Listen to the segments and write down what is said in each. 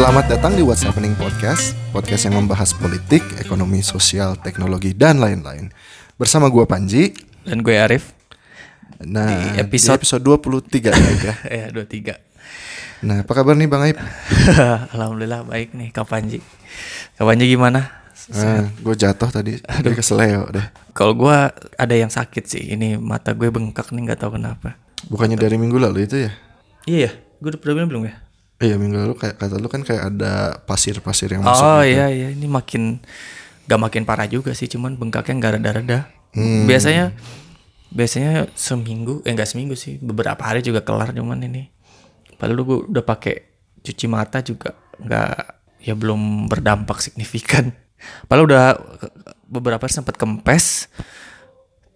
Selamat datang di What's Happening Podcast, podcast yang membahas politik, ekonomi, sosial, teknologi, dan lain-lain. Bersama gua Panji. Dan gue Arif. Nah, Di episode- di episode 23 ya, ya. ya, dua tiga. Nah, apa kabar nih Bang Aib? Alhamdulillah baik nih Kak Panji. Kak Panji gimana? Ah, gue jatuh tadi, Aduh. keseleo deh. Kalau gue ada yang sakit sih. Ini mata gue bengkak nih nggak tahu kenapa. Bukannya dari minggu lalu itu ya? Iya ya, gue udah bilang belum ya? Iya minggu lalu kayak kata lu kan kayak ada pasir-pasir yang masuk. Oh gitu. iya iya, ini makin gak makin parah juga sih, cuman bengkaknya nggak reda-reda. Hmm. Biasanya biasanya seminggu, eh nggak seminggu sih, beberapa hari juga kelar cuman ini. Padahal gue udah pakai cuci mata juga nggak ya belum berdampak signifikan. Padahal udah beberapa hari sempat kempes,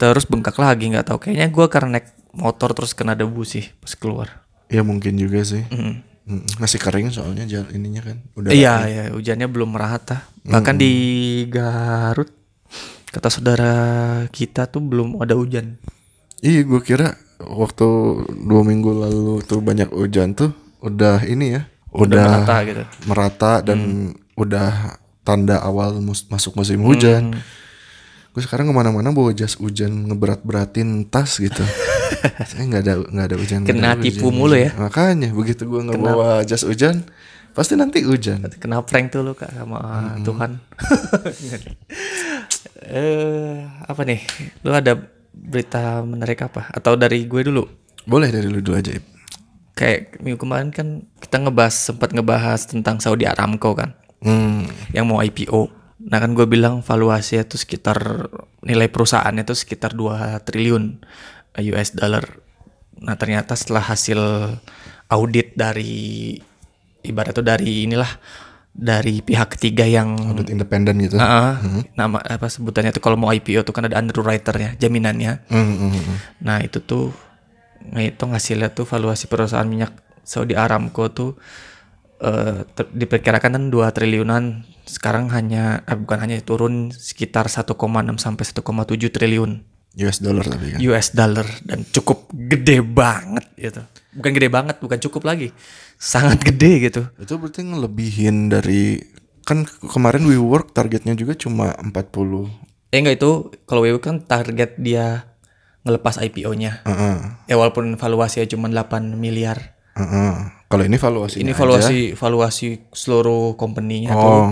terus bengkak lagi nggak tahu. Kayaknya gue karena naik motor terus kena debu sih pas keluar. Iya mungkin juga sih. Mm. Mm, Masih kering soalnya jalan ininya kan. Udah Iya, iya, hujannya belum merata. Bahkan di Garut, kata saudara kita tuh belum ada hujan. Iya, gue kira waktu dua minggu lalu tuh banyak hujan tuh udah ini ya, udah, merata gitu. merata dan udah tanda awal mus- masuk musim hujan. Gue sekarang ke mana-mana bawa jas hujan ngeberat-beratin tas gitu. Saya nggak ada nggak ada hujan. Kena ada tipu hujan. mulu ya. Makanya begitu gue nggak bawa jas hujan, pasti nanti hujan. Kena prank tuh lu kak sama Tuhan. eh apa nih? Lu ada berita menarik apa? Atau dari gue dulu? Boleh dari lu dulu aja. Ip. Kayak minggu kemarin kan kita ngebahas sempat ngebahas tentang Saudi Aramco kan, Hmm. yang mau IPO. Nah kan gue bilang valuasinya tuh sekitar nilai perusahaannya tuh sekitar 2 triliun US dollar. Nah ternyata setelah hasil audit dari ibarat tuh dari inilah dari pihak ketiga yang Audit independen gitu. Ah, nama apa sebutannya tuh kalau mau IPO tuh kan ada underwriternya, jaminannya. Hmm, hmm, hmm. Nah itu tuh ngitung hasilnya tuh valuasi perusahaan minyak Saudi Aramco tuh eh, ter- diperkirakan kan 2 triliunan sekarang hanya eh, bukan hanya turun sekitar 1,6 sampai 1,7 triliun US dollar tapi kan. US dollar dan cukup gede banget gitu. Bukan gede banget, bukan cukup lagi. Sangat gede gitu. Itu berarti ngelebihin dari kan ke- kemarin WeWork targetnya juga cuma 40. Eh enggak itu kalau WeWork kan target dia ngelepas IPO-nya. Heeh. Ya walaupun valuasinya cuma 8 miliar. Heeh. Kalau ini valuasinya Ini aja, valuasi valuasi seluruh company-nya tuh oh.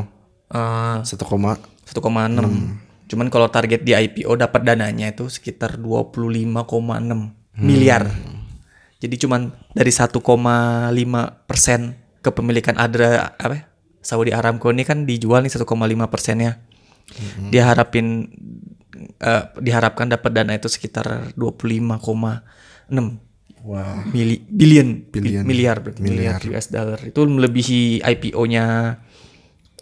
eh, 1, koma? 1,6. Cuman kalau target di IPO dapat dananya itu sekitar 25,6 miliar. Jadi cuman dari 1,5 persen kepemilikan Adra apa ya, Saudi Aramco ini kan dijual nih 1,5 persennya. Dia harapin eh, diharapkan dapat dana itu sekitar 25,6 wow mili billion, Billion. miliar berarti. Miliar. US dollar. Itu melebihi IPO-nya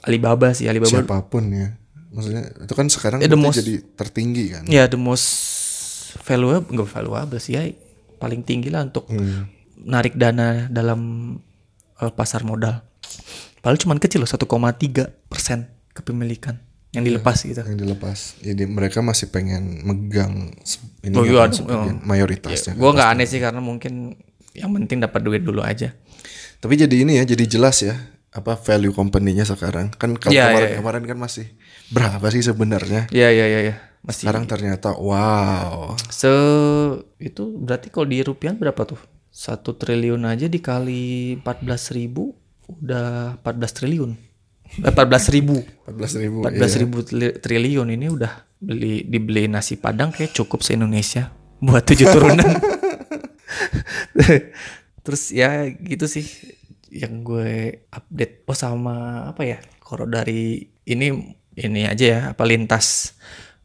Alibaba sih Alibaba. Siapa pun ya. Maksudnya itu kan sekarang Ya, the berarti most- jadi tertinggi kan? Ya the most valuable enggak valuable sih ya. Paling tinggi lah untuk Hmm. narik dana dalam eh, pasar modal. Padahal cuma kecil loh 1,3 persen kepemilikan yang dilepas gitu. yang dilepas. Jadi mereka masih pengen megang ini Oh, kan, iya, sebagian mayoritasnya. Gue nggak aneh sih karena mungkin yang penting dapat duit dulu aja. Tapi jadi ini ya jadi jelas ya apa value company-nya sekarang. Kan kalau Iya, kemarin iya, iya. kemarin kan masih berapa sih sebenarnya? Ya ya ya ya masih sekarang ternyata wow. Se itu berarti kalau di rupiah berapa tuh? Satu triliun aja dikali 14 ribu udah 14 triliun. Eh, 14 ribu. 14 ribu 14 ribu tri- triliun ini udah beli dibeli nasi padang kayak cukup se Indonesia buat tujuh turunan. Terus ya gitu sih yang gue update. Oh sama apa ya? Kalau dari ini ini aja ya apa lintas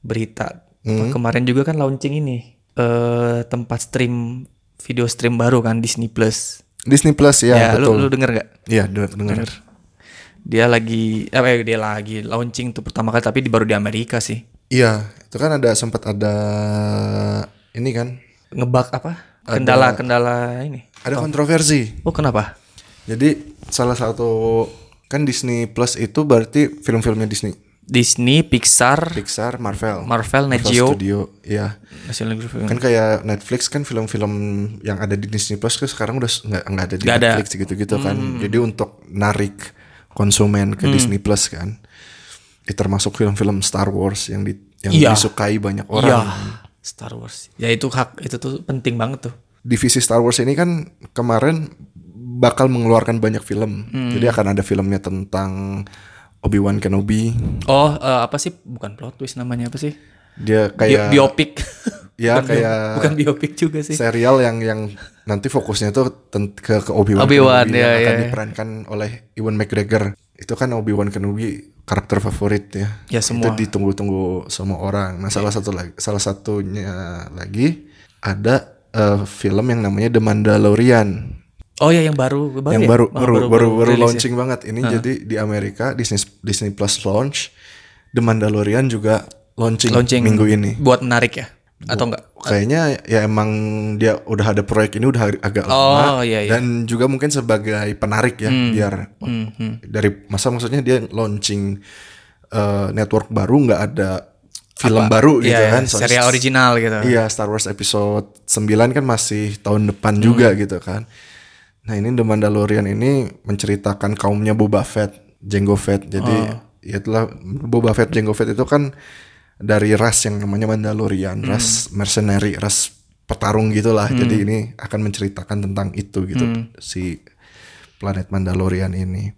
berita. Apa, Kemarin juga kan launching ini eh tempat stream video stream baru kan Disney Plus. Disney Plus ya, Ya, lu, betul lu denger gak? Iya, dengar dengar. Dia lagi apa ya, dia lagi launching tuh pertama kali tapi di baru di Amerika sih. Iya, itu kan ada sempat ada ini kan, Ngebak apa? Kendala-kendala ini. ada kontroversi. Oh, kenapa? Jadi salah satu kan Disney Plus itu berarti film-filmnya Disney, Disney, Pixar, Pixar, Marvel, Marvel, Net Marvel Geo, Studio, ya. Kan kayak Netflix kan film-film yang ada di Disney Plus kan sekarang udah nggak nggak ada di. Hmm. Netflix gitu-gitu kan. Jadi untuk narik konsumen ke Disney Plus kan. Ya, termasuk film-film Star Wars yang di yang Iya. disukai banyak orang. Star Wars. Ya itu hak itu tuh penting banget tuh. Divisi Star Wars ini kan kemarin bakal mengeluarkan banyak film. Hmm. Jadi akan ada filmnya tentang Obi-Wan Kenobi. Oh, eh, apa sih? Bukan plot twist namanya apa sih? Dia kayak biopik. Ya, Bukan bio- kayak- bukan biopik juga sih. serial yang yang nanti fokusnya tuh ke ke Obi-Wan, Obi-Wan, Kenobi ya, yang akan ya. diperankan oleh Ewan McGregor. Itu kan Obi-Wan Kenobi karakter favorit ya. Ya, semua. Itu ditunggu-tunggu semua orang. Nah, salah satu lagi salah satunya lagi ada eh, film yang namanya The Mandalorian. Oh ya yang baru, baru yang ya? baru Oh, baru baru, baru rilis ya? launching banget. Ini jadi di Amerika Disney Disney Plus launch. The Mandalorian juga launching, Launching minggu ini. buat menarik ya? Atau enggak? Kayaknya ya emang dia udah ada proyek ini udah agak Oh, lama iya, iya. dan juga mungkin sebagai penarik ya biar dari masa maksudnya dia launching eh, network baru nggak ada film baru gitu Iya, kan iya, Soalnya serial original gitu. Iya Star Wars episode 9 kan masih tahun depan juga Hmm. gitu kan. Nah ini The Mandalorian ini menceritakan kaumnya Boba Fett, Jango Fett. Jadi Oh. ya itulah Boba Fett, Jango Fett itu kan dari ras yang namanya Mandalorian, Hmm. ras mercenary, ras petarung gitulah. Jadi ini akan menceritakan tentang itu gitu Hmm. si planet Mandalorian ini.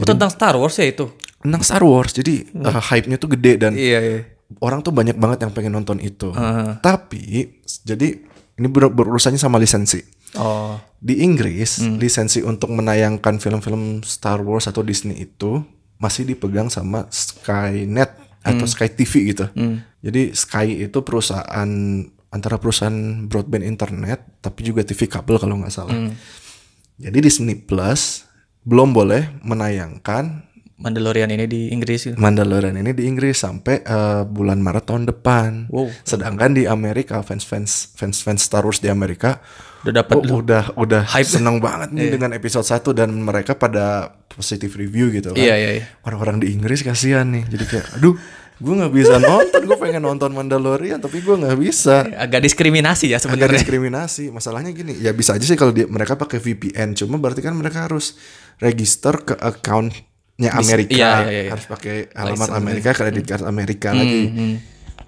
Oh, tentang Star Wars ya itu? Tentang Star Wars. Jadi uh, hype-nya tuh gede dan Iya, iya. orang tuh banyak banget yang pengen nonton itu. Heeh. Tapi jadi ini ber berurusannya sama lisensi. Oh. Di Inggris, Hmm. lisensi untuk menayangkan film-film Star Wars atau Disney itu masih dipegang sama Skynet atau Hmm. Sky TV gitu. Jadi Sky itu perusahaan antara perusahaan broadband internet tapi juga TV kabel kalau nggak salah. Hmm. Jadi Disney Plus belum boleh menayangkan Mandalorian ini di Inggris gitu. Mandalorian ini di Inggris sampai eh, bulan Maret tahun depan. Wow. Sedangkan di Amerika fans-fans fans-fans Star Wars di Amerika Udah dapat oh, udah udah Hype. seneng banget nih dengan episode 1 dan mereka pada positive review gitu kan. Iya, iya, iya. Orang-orang di Inggris kasihan nih. Jadi kayak aduh, gue nggak bisa nonton. Gue pengen nonton Mandalorian tapi gue nggak bisa. agak diskriminasi ya Agak sebenarnya. diskriminasi. Masalahnya gini, ya bisa aja sih kalau dia, mereka pakai VPN. Cuma berarti kan mereka harus register ke accountnya Amerika. iya, iya, iya. Harus pakai alamat Amerika, kredit card Amerika lagi. Hmm,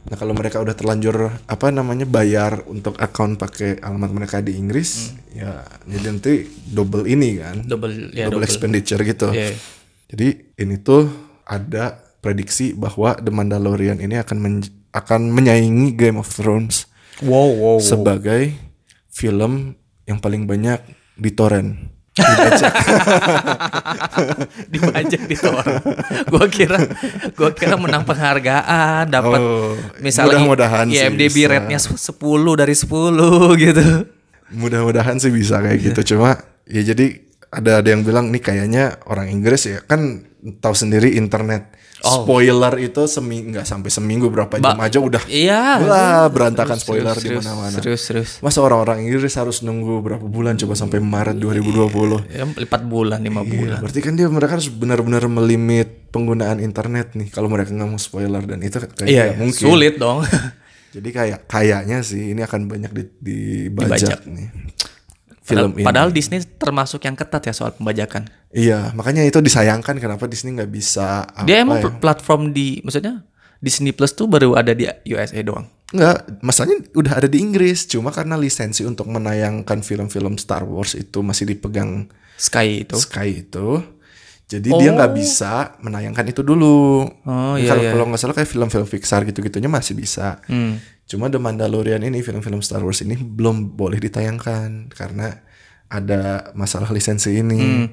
Nah kalau mereka udah terlanjur apa namanya bayar untuk account pakai alamat mereka di Inggris, ya jadi nanti double ini kan, Double ya double, double. expenditure gitu. Iya. Jadi ini tuh ada prediksi bahwa The Mandalorian ini akan men- akan menyaingi Game of Thrones Wow, wow. sebagai film yang paling banyak di torrent. Dibajak. dibajak di torrent. gua kira gua kira menang penghargaan, dapat Oh, misalnya sih IMDb rate-nya 10 dari 10 gitu. Mudah-mudahan sih bisa kayak Iya. gitu. Cuma ya jadi ada ada yang bilang nih kayaknya orang Inggris ya kan tahu sendiri internet Oh. spoiler itu seminggu nggak sampai seminggu berapa jam aja udah Iya. wah berantakan Serius, spoiler di mana-mana. Serius, serius. Masa orang-orang Inggris harus nunggu berapa bulan coba sampai Maret 2020. Ya, 4 bulan, 5 Iya, bulan. berarti kan dia mereka harus benar-benar melimit penggunaan internet nih kalau mereka nggak mau spoiler dan itu kayaknya Iya, mungkin. sulit dong. Jadi kayak kayaknya sih ini akan banyak di, Dibajak. dibajak nih. Film ini. Padahal Disney termasuk yang ketat ya soal pembajakan. Iya, makanya itu disayangkan kenapa Disney nggak bisa Dia emang ya? pl- platform di maksudnya Disney Plus tuh baru ada di USA doang. Nggak, masalahnya udah ada di Inggris, cuma karena lisensi untuk menayangkan film-film Star Wars itu masih dipegang Sky itu. Sky itu. Jadi dia nggak bisa menayangkan itu dulu. Oh, Ya, iya, kalau iya. kalau nggak salah kayak film-film Pixar gitu-gitunya masih bisa. Hmm. Cuma The Mandalorian ini film-film Star Wars ini belum boleh ditayangkan karena ada masalah lisensi ini. Hmm.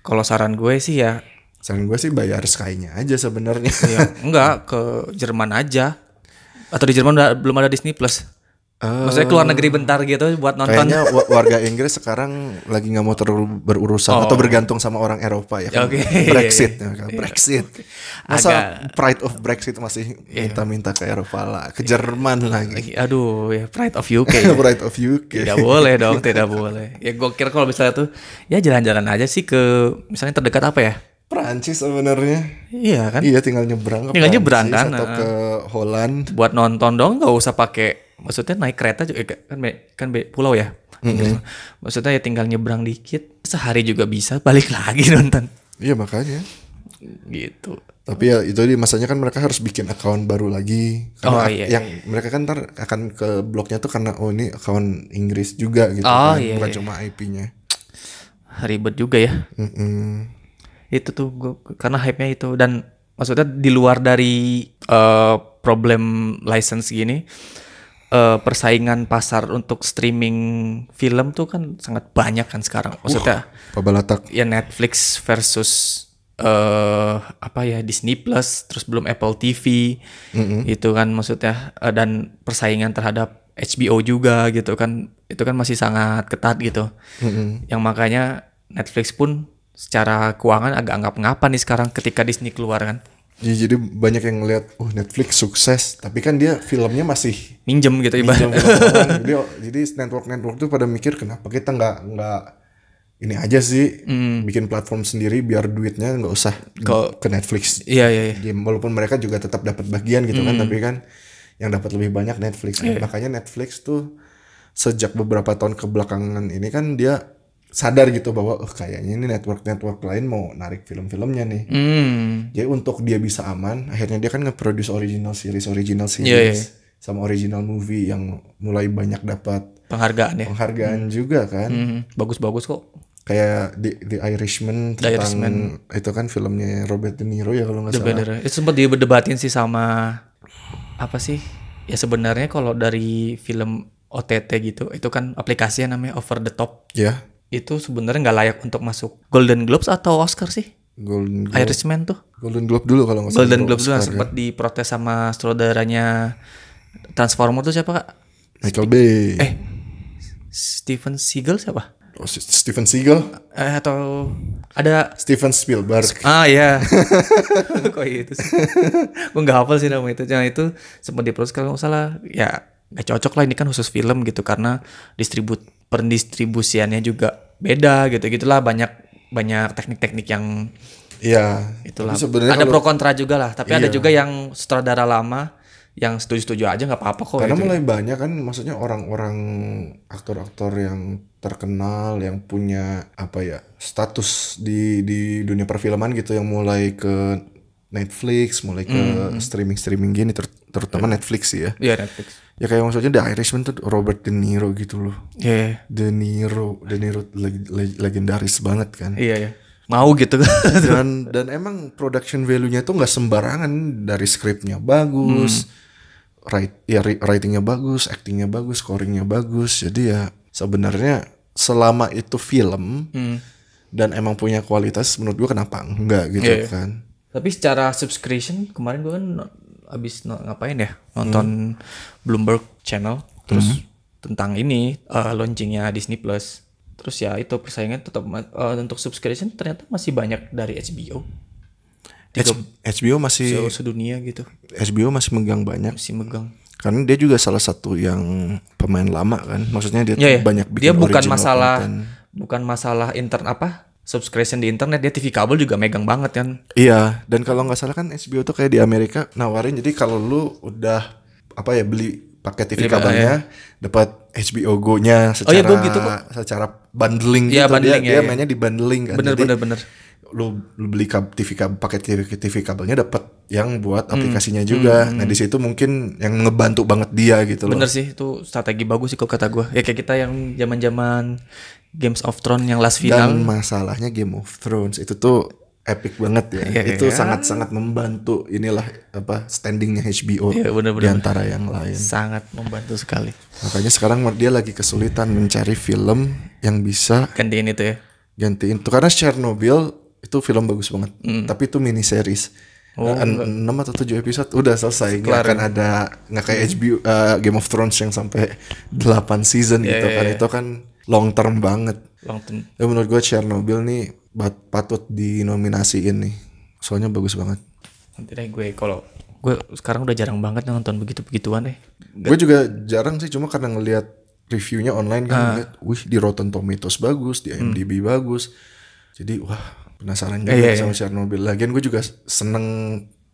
Kalau saran gue sih ya, Saran gue sih bayar Sky-nya aja sebenarnya. ya enggak ke Jerman aja. Atau di Jerman udah- belum ada Disney Plus. Maksudnya keluar negeri bentar gitu buat nonton. Kayaknya wa- warga Inggris sekarang lagi nggak mau terlalu berurusan atau bergantung sama orang Eropa ya Oh. kan. Oke. Brexit, ya kan? Brexit. Masa Agak- pride of Brexit masih minta-minta ke Eropa lah, ke Jerman lagi. Aduh, ya Pride of UK. pride of UK. tidak boleh dong, tidak boleh. Ya gue kira kalau misalnya tuh ya jalan-jalan aja sih ke misalnya terdekat apa ya? Prancis sebenarnya. Iya kan? Iya tinggal nyebrang ke Tinggal nyebrang Prancis kan, atau ke Holland. buat nonton dong nggak usah pakai maksudnya naik kereta juga eh, kan be- kan be- pulau ya maksudnya ya tinggal nyebrang dikit sehari juga bisa balik lagi nonton Iya makanya. gitu. Tapi ya itu di masanya kan mereka harus bikin account baru lagi. Karena Oh, iya, yang mereka kan ntar akan ke blognya tuh karena oh ini account Inggris juga gitu Oh, kan, iya, bukan iya. cuma IP-nya. Ribet juga ya. Mm-mm. itu tuh gua, karena hype-nya itu dan maksudnya di luar dari eh, problem license gini eh, persaingan pasar untuk streaming film tuh kan sangat banyak kan sekarang. Maksudnya Pabalatak. ya Netflix versus eh apa ya Disney Plus terus belum Apple TV itu kan maksudnya. Eh, dan persaingan terhadap HBO juga gitu kan. Itu kan masih sangat ketat gitu. Yang makanya Netflix pun secara keuangan agak anggap ngapa nih sekarang ketika Disney keluar kan Ya, jadi banyak yang ngeliat, oh Netflix sukses, tapi kan dia filmnya masih minjem gitu ibarat film orang. jadi, jadi network network tuh pada mikir kenapa kita nggak nggak ini aja sih bikin platform sendiri biar duitnya nggak usah Ke- ke Netflix. iya iya iya. Game walaupun mereka juga tetap dapat bagian gitu kan, tapi kan yang dapat lebih banyak Netflix. Makanya Netflix tuh sejak beberapa tahun kebelakangan ini kan dia sadar gitu bahwa oh, kayaknya ini network network lain mau narik film-filmnya nih. hmm Jadi untuk dia bisa aman, akhirnya dia kan nge-produce original series, original series Iya, iya. sama original movie yang mulai banyak dapat penghargaan ya penghargaan juga kan. Hmm, bagus-bagus kok Kayak The, The Irishman The tentang Irishman. itu kan filmnya Robert De Niro ya kalau nggak salah. Bener. Itu sempat diberdebatin sih sama apa sih? Ya sebenarnya kalau dari film OTT gitu, itu kan aplikasinya namanya Over the Top. Ya, Itu sebenarnya nggak layak untuk masuk Golden Globes atau Oscar sih? Golden Globe, Irishman tuh. Golden Globe dulu kalau nggak salah. Golden baru Globes dulu sempat diprotes sama saudaranya Transformer tuh siapa kak? ya. Michael Bay. Eh, Steven Seagal siapa? Oh, Steven Seagal, Eh, atau ada Steven Spielberg. Ah iya. Kok itu sih? Gue nggak hafal sih nama itu. Jangan itu sempat diproses kalau nggak salah. Ya nggak cocok lah ini kan khusus film gitu karena distribut pendistribusiannya juga beda gitu gitulah banyak banyak teknik-teknik yang Iya. itulah. Ada kalau- pro kontra juga lah. Tapi ada juga yang sutradara lama yang setuju-setuju aja nggak apa-apa kok. Karena gitu. mulai banyak kan maksudnya orang-orang aktor-aktor yang terkenal yang punya apa ya status di di dunia perfilman gitu yang mulai ke Netflix, mulai ke streaming-streaming gini ter- terutama Netflix sih ya. Iya Netflix. Ya kayak maksudnya The Irishman tuh Robert De Niro gitu loh. Iya. De Niro, De Niro leg- leg- legendaris banget kan. Iya iya. Mau gitu kan. dan dan emang production value-nya itu nggak sembarangan dari skripnya bagus, write ya ri- writingnya bagus, actingnya bagus, scoringnya bagus. Jadi ya sebenarnya selama itu film dan emang punya kualitas, menurut gua kenapa enggak gitu Iya, iya. kan? Tapi secara subscription kemarin gue kan abis ngapain ya nonton Bloomberg Channel terus tentang ini eh, launchingnya Disney Plus. Terus ya itu persaingan tetap eh, untuk subscription ternyata masih banyak dari HBO. H- HBO masih se- sedunia gitu HBO masih megang banyak masih megang. karena dia juga salah satu yang pemain lama kan. Maksudnya dia Ya, ya. banyak bikin dia bukan masalah content. bukan masalah intern apa subscription di internet dia TV kabel juga megang banget kan. Iya, dan kalau nggak salah kan HBO tuh kayak di Amerika nawarin jadi kalau lu udah apa ya beli paket TV Beli, kabelnya dapat HBO Go-nya secara Oh iya, gitu kok. secara bundling Iya, gitu bundling, dia, ya, dia ya. mainnya di bundling kan. Bener Jadi, bener bener. Lu, lu beli kab, TV kab, paket TV, TV kabelnya dapat yang buat Hmm. aplikasinya juga. Nah, di situ mungkin yang ngebantu banget dia gitu loh. Bener sih itu strategi bagus sih kok kata gue. Ya kayak kita yang zaman-zaman Games of Thrones yang last final. Dan masalahnya Game of Thrones itu tuh epic banget ya. Iya, itu iya. sangat-sangat membantu inilah apa standingnya HBO Iya, bener, di bener. antara yang lain. sangat membantu sekali. Makanya sekarang dia lagi kesulitan mencari film yang bisa Gantiin itu ya. gantiin itu karena Chernobyl itu film bagus banget. Hmm. Tapi itu mini series. En- 6 atau 7 episode udah selesai. Nggak akan ada nggak kayak HBO uh, Game of Thrones yang sampai 8 season gitu iya, kan. iya. Itu kan long term banget. Long term. Ya menurut gue Chernobyl nih patut dinominasiin nih. Soalnya bagus banget. Nanti deh gue kalau gue sekarang udah jarang banget nonton begitu-begituan deh. Gue juga jarang sih cuma karena ngelihat reviewnya online Ah. kan ngeliat, wih di Rotten Tomatoes bagus, di IMDb bagus. Jadi wah penasaran juga Hmm. Iya, iya. sama Chernobyl. Lagian gue juga seneng,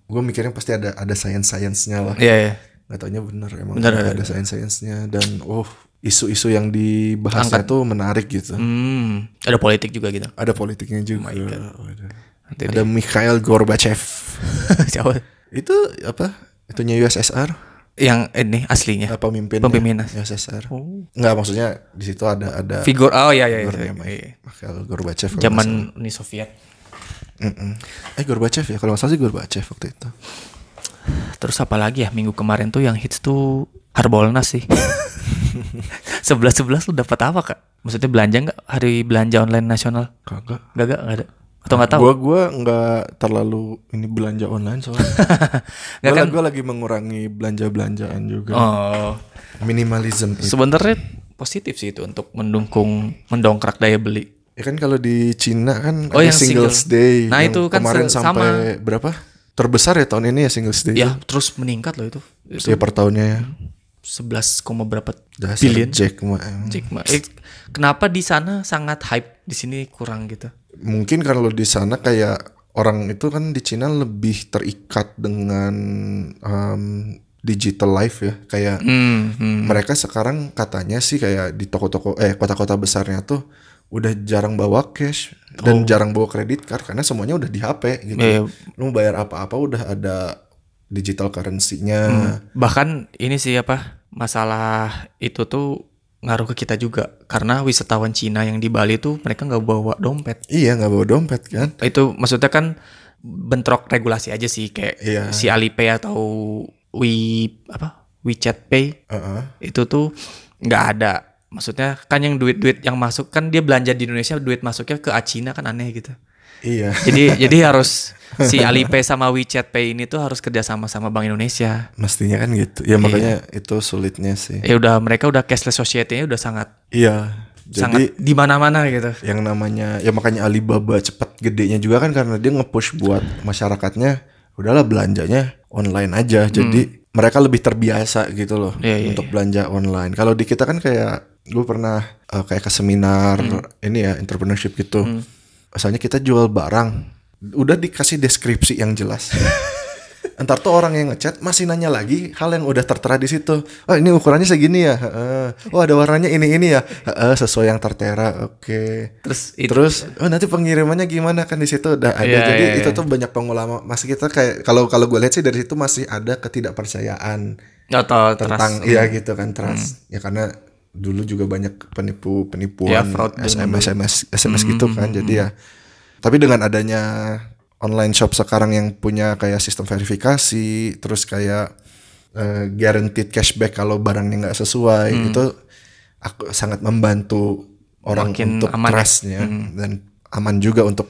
gue mikirnya pasti ada ada science-science-nya lah. Iya ya. Gak taunya bener emang Bener, ada, ada. ada science-science-nya dan oh isu-isu yang dibahasnya tuh menarik gitu. Hmm, ada politik juga gitu. Ada politiknya juga. Oh Waduh. Nanti Ada Mikhail Gorbachev. Siapa? Itu apa? Itunya USSR, Yang ini aslinya. eh, pemimpin Pemimpin. USSR. Oh. Enggak, maksudnya di situ ada ada Figur oh iya iya. iya, iya. Mikhail Gorbachev. Zaman Uni Soviet. salah. Mm-mm. Eh Gorbachev ya, kalau nggak salah sih Gorbachev waktu itu. Terus apa lagi ya minggu kemarin tuh yang hits tuh Harbolnas sih. Sebelas sebelas lu dapat apa kak? Maksudnya belanja nggak hari belanja online nasional? Kagak. Gak gak nggak ada. Atau nggak tahu? Gua gua nggak terlalu ini belanja online soalnya. Gua, kan? gua lagi mengurangi belanja-belanjaan juga. Oh, Minimalism itu. sebenarnya positif sih itu untuk mendukung mendongkrak daya beli. Ya kan kalau di Cina kan Oh, ada yang Singles single. Day. Nah, yang itu kan kemarin sampai berapa? Terbesar ya tahun ini ya Singles Day. Ya terus meningkat loh itu. Itu Ya per tahunnya ya. 11, koma berapa Dasar billion? Jack Ma. Jack Ma. Eh, kenapa di sana sangat hype, di sini kurang gitu? Mungkin kalau di sana kayak orang itu kan di Cina lebih terikat dengan um, digital life ya. Kayak Hmm, hmm. mereka sekarang katanya sih kayak di toko-toko eh kota-kota besarnya tuh udah jarang bawa cash dan jarang bawa kredit card karena semuanya udah di HP gitu. Oh. Iya. Lu bayar apa-apa udah ada digital currency-nya. Bahkan ini sih apa masalah itu tuh ngaruh ke kita juga karena wisatawan Cina yang di Bali tuh mereka nggak bawa dompet. Iya nggak bawa dompet kan? Itu maksudnya kan bentrok regulasi aja sih kayak Iya. si Alipay atau We apa WeChat Pay Heeh. itu tuh nggak ada. Maksudnya kan yang duit-duit yang masuk kan dia belanja di Indonesia duit masuknya ke Cina kan aneh gitu. Iya. Jadi jadi harus si Alipay sama WeChat Pay ini tuh harus kerja sama sama Bank Indonesia. Mestinya kan gitu. Ya makanya itu sulitnya sih. Ya udah mereka udah cashless society-nya udah sangat Iya. Jadi sangat di mana-mana gitu. yang namanya ya makanya Alibaba cepat gedenya juga kan karena dia nge-push buat masyarakatnya udahlah belanjanya online aja. Jadi mereka lebih terbiasa gitu loh Hmm. Iya, iya, untuk belanja online. Kalau di kita kan kayak gue pernah eh, kayak ke seminar Hmm. ini ya entrepreneurship gitu. Misalnya kita jual barang, udah dikasih deskripsi yang jelas. Entar tuh orang yang ngechat masih nanya lagi hal yang udah tertera di situ. Oh ini ukurannya segini ya. Heeh. Oh ada warnanya ini ini ya. Heeh, sesuai yang tertera. Oke. Terus itu Terus oh nanti pengirimannya gimana kan di situ udah ada. Iya, Jadi iya, itu iya. tuh banyak pengulama masih kita kayak kalau kalau gue lihat sih dari situ masih ada ketidakpercayaan atau tentang trust. iya gitu kan trust. Ya karena dulu juga banyak penipu penipuan Ya, fraud Hmm, SMS SMS SMS gitu kan. Jadi ya tapi dengan adanya online shop sekarang yang punya kayak sistem verifikasi, terus kayak eh, guaranteed cashback kalau barangnya nggak sesuai, Hmm. itu aku sangat membantu orang Makin untuk aman ya. trustnya dan aman juga untuk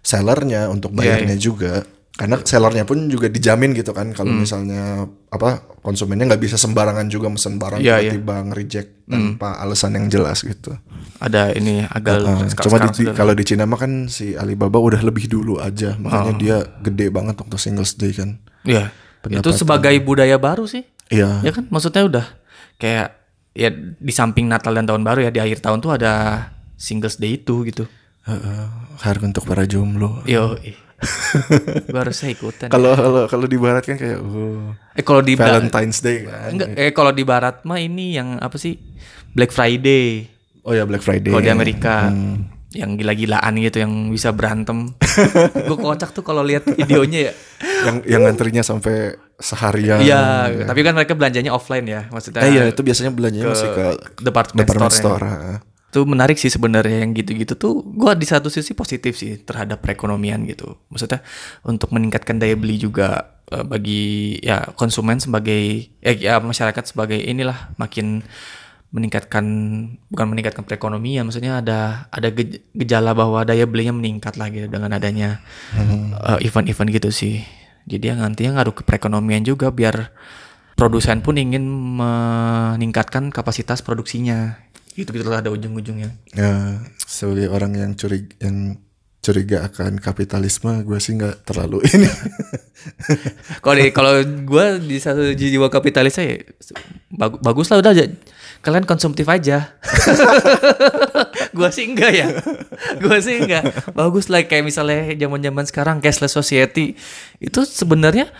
sellernya, untuk Iya, bayarnya juga. Karena sellernya pun juga dijamin gitu kan kalau Hmm. misalnya apa konsumennya nggak bisa sembarangan juga mesen barang Iya, iya. tiba-tiba nge-reject tanpa alasan yang jelas gitu. Ada ini agak Uh, cuma di, kalau di Cina mah kan si Alibaba udah lebih dulu aja, makanya Oh. dia gede banget waktu Singles Day kan. Iya. Itu pendapatan. sebagai budaya baru sih. Iya. Ya kan maksudnya udah kayak ya di samping Natal dan tahun baru ya di akhir tahun tuh ada Singles Day itu gitu. Heeh, harga untuk para jomblo. Yo, ih. Gua harusnya ikutan. Kalau kalau kalau di barat kan kayak oh, eh kalau di Valentine's Day kan. enggak eh kalau di barat mah ini yang apa sih? Black Friday. Oh ya Black Friday. Kalau di Amerika Hmm. yang gila-gilaan gitu yang bisa berantem. gue kocak tuh kalau lihat videonya ya. yang yang ngantrinya sampai seharian. Iya, tapi kan mereka belanjanya offline ya, maksudnya. Eh, iya itu biasanya belanjanya masih ke department, department store. store. heeh. Itu menarik sih sebenarnya yang gitu-gitu tuh. Gua di satu sisi positif sih terhadap perekonomian gitu. Maksudnya untuk meningkatkan daya beli juga eh, bagi ya konsumen sebagai ya, ya masyarakat sebagai inilah makin meningkatkan bukan meningkatkan perekonomian maksudnya ada ada gej- gejala bahwa daya belinya meningkat lah gitu dengan adanya eh, event-event gitu sih jadi yang nantinya ngaruh ke perekonomian juga biar produsen pun ingin meningkatkan kapasitas produksinya gitu gitulah ada ujung-ujungnya. Ya, sebagai orang yang curiga yang curiga akan kapitalisme, gue sih nggak terlalu ini. kalau kalau gue di satu jiwa kapitalisnya ya bagus bagus lah udah aja. Kalian konsumtif aja. Gue sih enggak ya. Gue sih enggak. Bagus lah kayak misalnya zaman zaman sekarang cashless society. Itu sebenarnya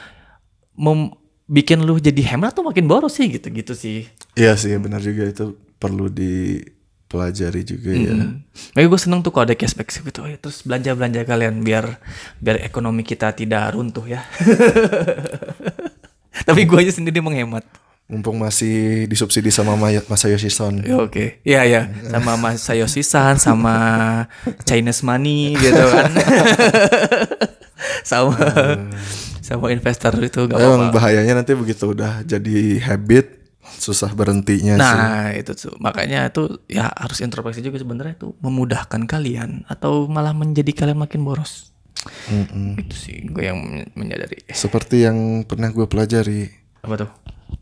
mem bikin lu jadi hemat tuh makin boros sih gitu gitu sih. Iya sih, benar juga itu perlu di pelajari juga ya. Hmm. Tapi gue seneng tuh kalau ada cashback gitu. Oh, ya, terus belanja belanja kalian biar biar ekonomi kita tidak runtuh ya. Tapi gue aja sendiri menghemat. Mumpung masih disubsidi sama Maya- Masayoshi Son. Ya, Oke, iya ya, sama Mas Sayoshi San, sama Chinese money gitu kan, sama sama investor itu gak Emang apa-apa. bahayanya nanti begitu udah jadi habit susah berhentinya sih. Nah itu tuh makanya itu ya harus introspeksi juga sebenarnya itu memudahkan kalian atau malah menjadi kalian makin boros. Itu sih gue yang men- menyadari. Seperti yang pernah gue pelajari, Apa tuh?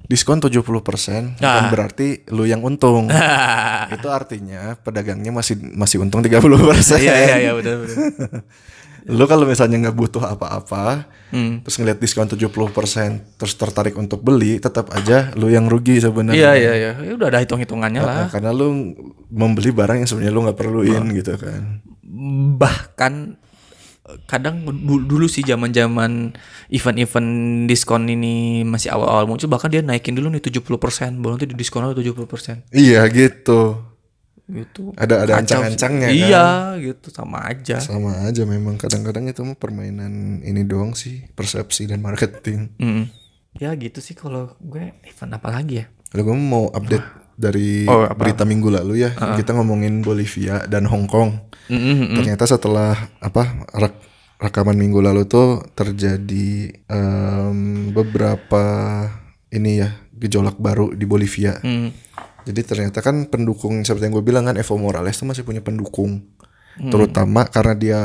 diskon 70% bukan Ah. berarti lu yang untung. Itu artinya pedagangnya masih masih untung 30%. Iya iya iya betul betul. Lu kalau misalnya nggak butuh apa-apa, Hmm. terus ngeliat diskon 70% terus tertarik untuk beli, tetap aja lu yang rugi sebenarnya. Iya iya iya, ya udah ada hitung hitungannya lah. Nah, karena lu membeli barang yang sebenarnya lu nggak perluin gitu kan. bahkan kadang dulu, sih zaman zaman event-event diskon ini masih awal-awal muncul bahkan dia naikin dulu nih 70% baru nanti di diskon lagi 70% Iya gitu. Gitu Ada ada ancang-ancangnya kan. iya gitu sama aja Sama aja memang kadang-kadang itu mah permainan ini doang sih, persepsi dan marketing. Mm. ya gitu sih kalau gue event apa lagi ya Kalau gue mau update dari Oh, apa? berita minggu lalu ya, kita ngomongin Bolivia dan Hong Kong. Mm-mm. Ternyata setelah apa rak- rekaman minggu lalu tuh terjadi em, beberapa ini ya gejolak baru di Bolivia. Mm. Jadi ternyata kan pendukung seperti yang gue bilang kan Evo Morales tuh masih punya pendukung, terutama karena dia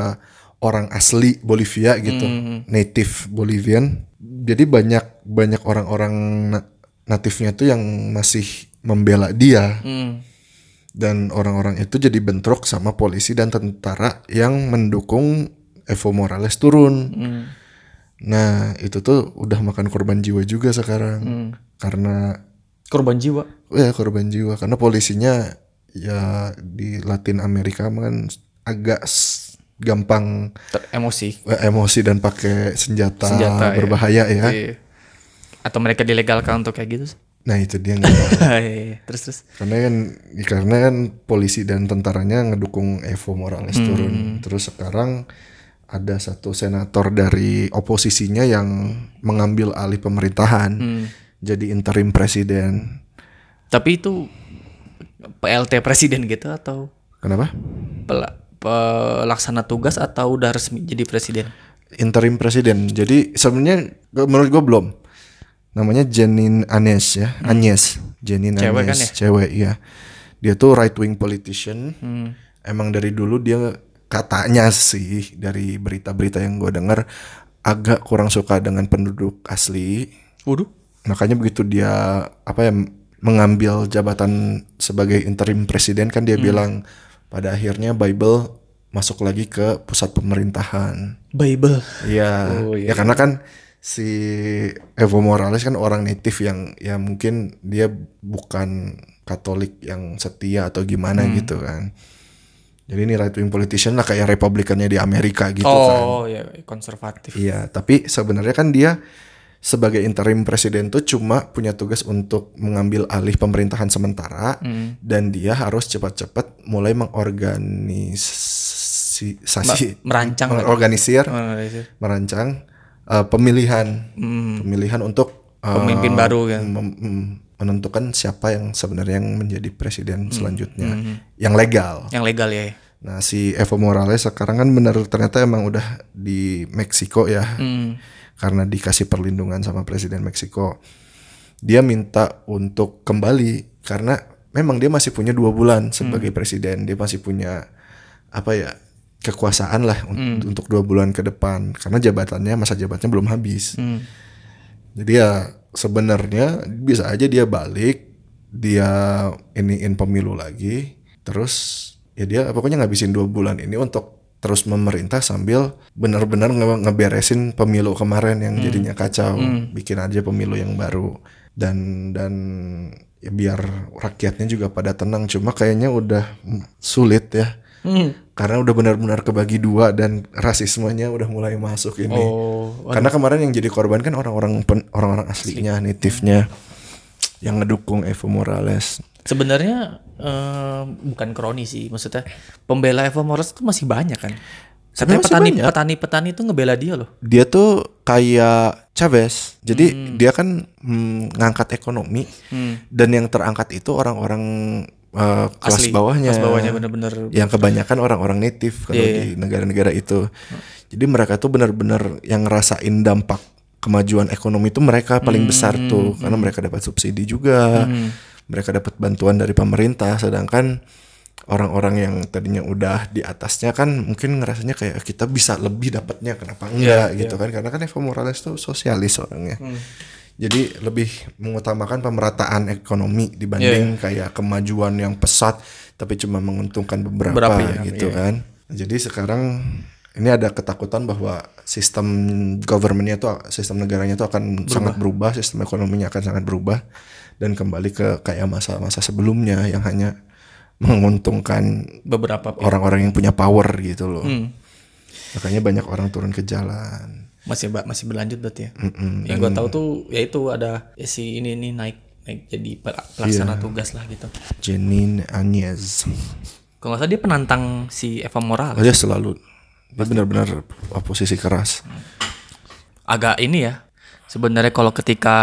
orang asli Bolivia gitu, native Bolivian. Jadi banyak banyak orang-orang na- natifnya tuh yang masih membela dia Mm. dan orang-orang itu jadi bentrok sama polisi dan tentara yang mendukung Evo Morales turun. Mm. Nah itu tuh udah makan korban jiwa juga sekarang karena korban jiwa ya korban jiwa karena polisinya ya di Latin Amerika kan agak gampang ter- emosi eh, emosi dan pakai senjata, Senjata, ya. berbahaya ya. Iya. atau mereka dilegalkan untuk kayak gitu Nah itu dia nggak tahu. Iya, terus terus karena kan karena kan polisi dan tentaranya ngedukung Evo Morales turun. Terus sekarang ada satu senator dari oposisinya yang mengambil alih pemerintahan. Jadi interim presiden. tapi itu PLT presiden gitu atau Kenapa? pel- pelaksana tugas atau udah resmi jadi presiden? interim presiden. Jadi sebenarnya menurut gue belum. Namanya Jenin Anes ya, Agnes. Jenin Hmm. Cewek Agnes, kan ya? cewek iya. Dia tuh right wing politician. Hmm. Emang dari dulu dia katanya sih dari berita-berita yang gue dengar agak kurang suka dengan penduduk asli. Waduh. Makanya begitu dia apa ya mengambil jabatan sebagai interim presiden kan dia Hmm. bilang pada akhirnya Bible masuk lagi ke pusat pemerintahan. Bible. Iya, Oh, ya karena kan si Evo Morales kan orang native yang ya mungkin dia bukan Katolik yang setia atau gimana Hmm. gitu kan. Jadi ini right wing politician lah kayak Republikannya di Amerika gitu kan. Oh ya konservatif. Iya, tapi sebenarnya kan dia sebagai interim presiden tuh cuma punya tugas untuk mengambil alih pemerintahan sementara Hmm. dan dia harus cepat-cepat mulai mengorganisasi Merancang mengorganisir iya. merancang uh, pemilihan pemilihan untuk uh, Pemimpin baru kan. menentukan siapa yang sebenarnya yang menjadi presiden selanjutnya yang legal. Yang legal ya. Nah si Evo Morales sekarang kan benar ternyata emang udah di Meksiko ya Hmm. Karena dikasih perlindungan sama presiden Meksiko. Dia minta untuk kembali karena memang dia masih punya dua bulan sebagai presiden. Dia masih punya apa ya kekuasaan lah un- untuk dua bulan ke depan karena jabatannya masa jabatannya belum habis. Hmm. Jadi ya sebenarnya bisa aja dia balik, dia iniin pemilu lagi, terus ya dia pokoknya ngabisin dua bulan ini untuk terus memerintah sambil benar-benar nge- ngeberesin pemilu kemarin yang jadinya kacau, bikin aja pemilu yang baru dan dan ya biar rakyatnya juga pada tenang. Cuma kayaknya udah sulit ya. Hmm. Karena udah benar-benar kebagi dua dan rasismenya udah mulai masuk ini. Oh. Karena kemarin yang jadi korban kan orang-orang orang-orang aslinya, native-nya yang ngedukung Evo Morales. Sebenarnya bukan kroni sih, maksudnya pembela Evo Morales itu masih banyak kan. Masih petani banyak. petani petani itu ngebela dia loh. Dia tuh kayak Chavez. Jadi Hmm. dia kan mm, ngangkat ekonomi dan yang terangkat itu orang-orang eh, kelas Asli, bawahnya. kelas bawahnya bener-bener. yang kebanyakan orang-orang native kalau Iya, di negara-negara itu. Jadi mereka tuh benar-benar yang ngerasain dampak kemajuan ekonomi itu mereka paling besar Hmm, tuh karena mereka dapat subsidi juga. Mereka dapat bantuan dari pemerintah sedangkan orang-orang yang tadinya udah di atasnya kan mungkin ngerasanya kayak kita bisa lebih dapatnya kenapa enggak gitu kan karena kan Evo Morales tuh sosialis orangnya. Hmm. Jadi lebih mengutamakan pemerataan ekonomi dibanding kayak kemajuan yang pesat tapi cuma menguntungkan beberapa Beberapa ya, gitu kan. Jadi sekarang ini ada ketakutan bahwa sistem governmentnya tuh sistem negaranya tuh akan sangat berubah, sistem ekonominya akan sangat berubah dan kembali ke kayak masa-masa sebelumnya yang hanya menguntungkan Beberapa orang-orang yang punya power gitu loh. Hmm. Makanya banyak orang turun ke jalan. Masih masih berlanjut berarti ya. Mm-mm. Yang gue tahu tuh ya itu ada ya si ini ini naik naik jadi pel- pelaksana Iya. tugas lah gitu. Jenin Agnes. Kalau nggak salah dia penantang si Eva Morales. Oh, dia selalu dia benar-benar oposisi keras. Agak ini ya. Sebenarnya kalau ketika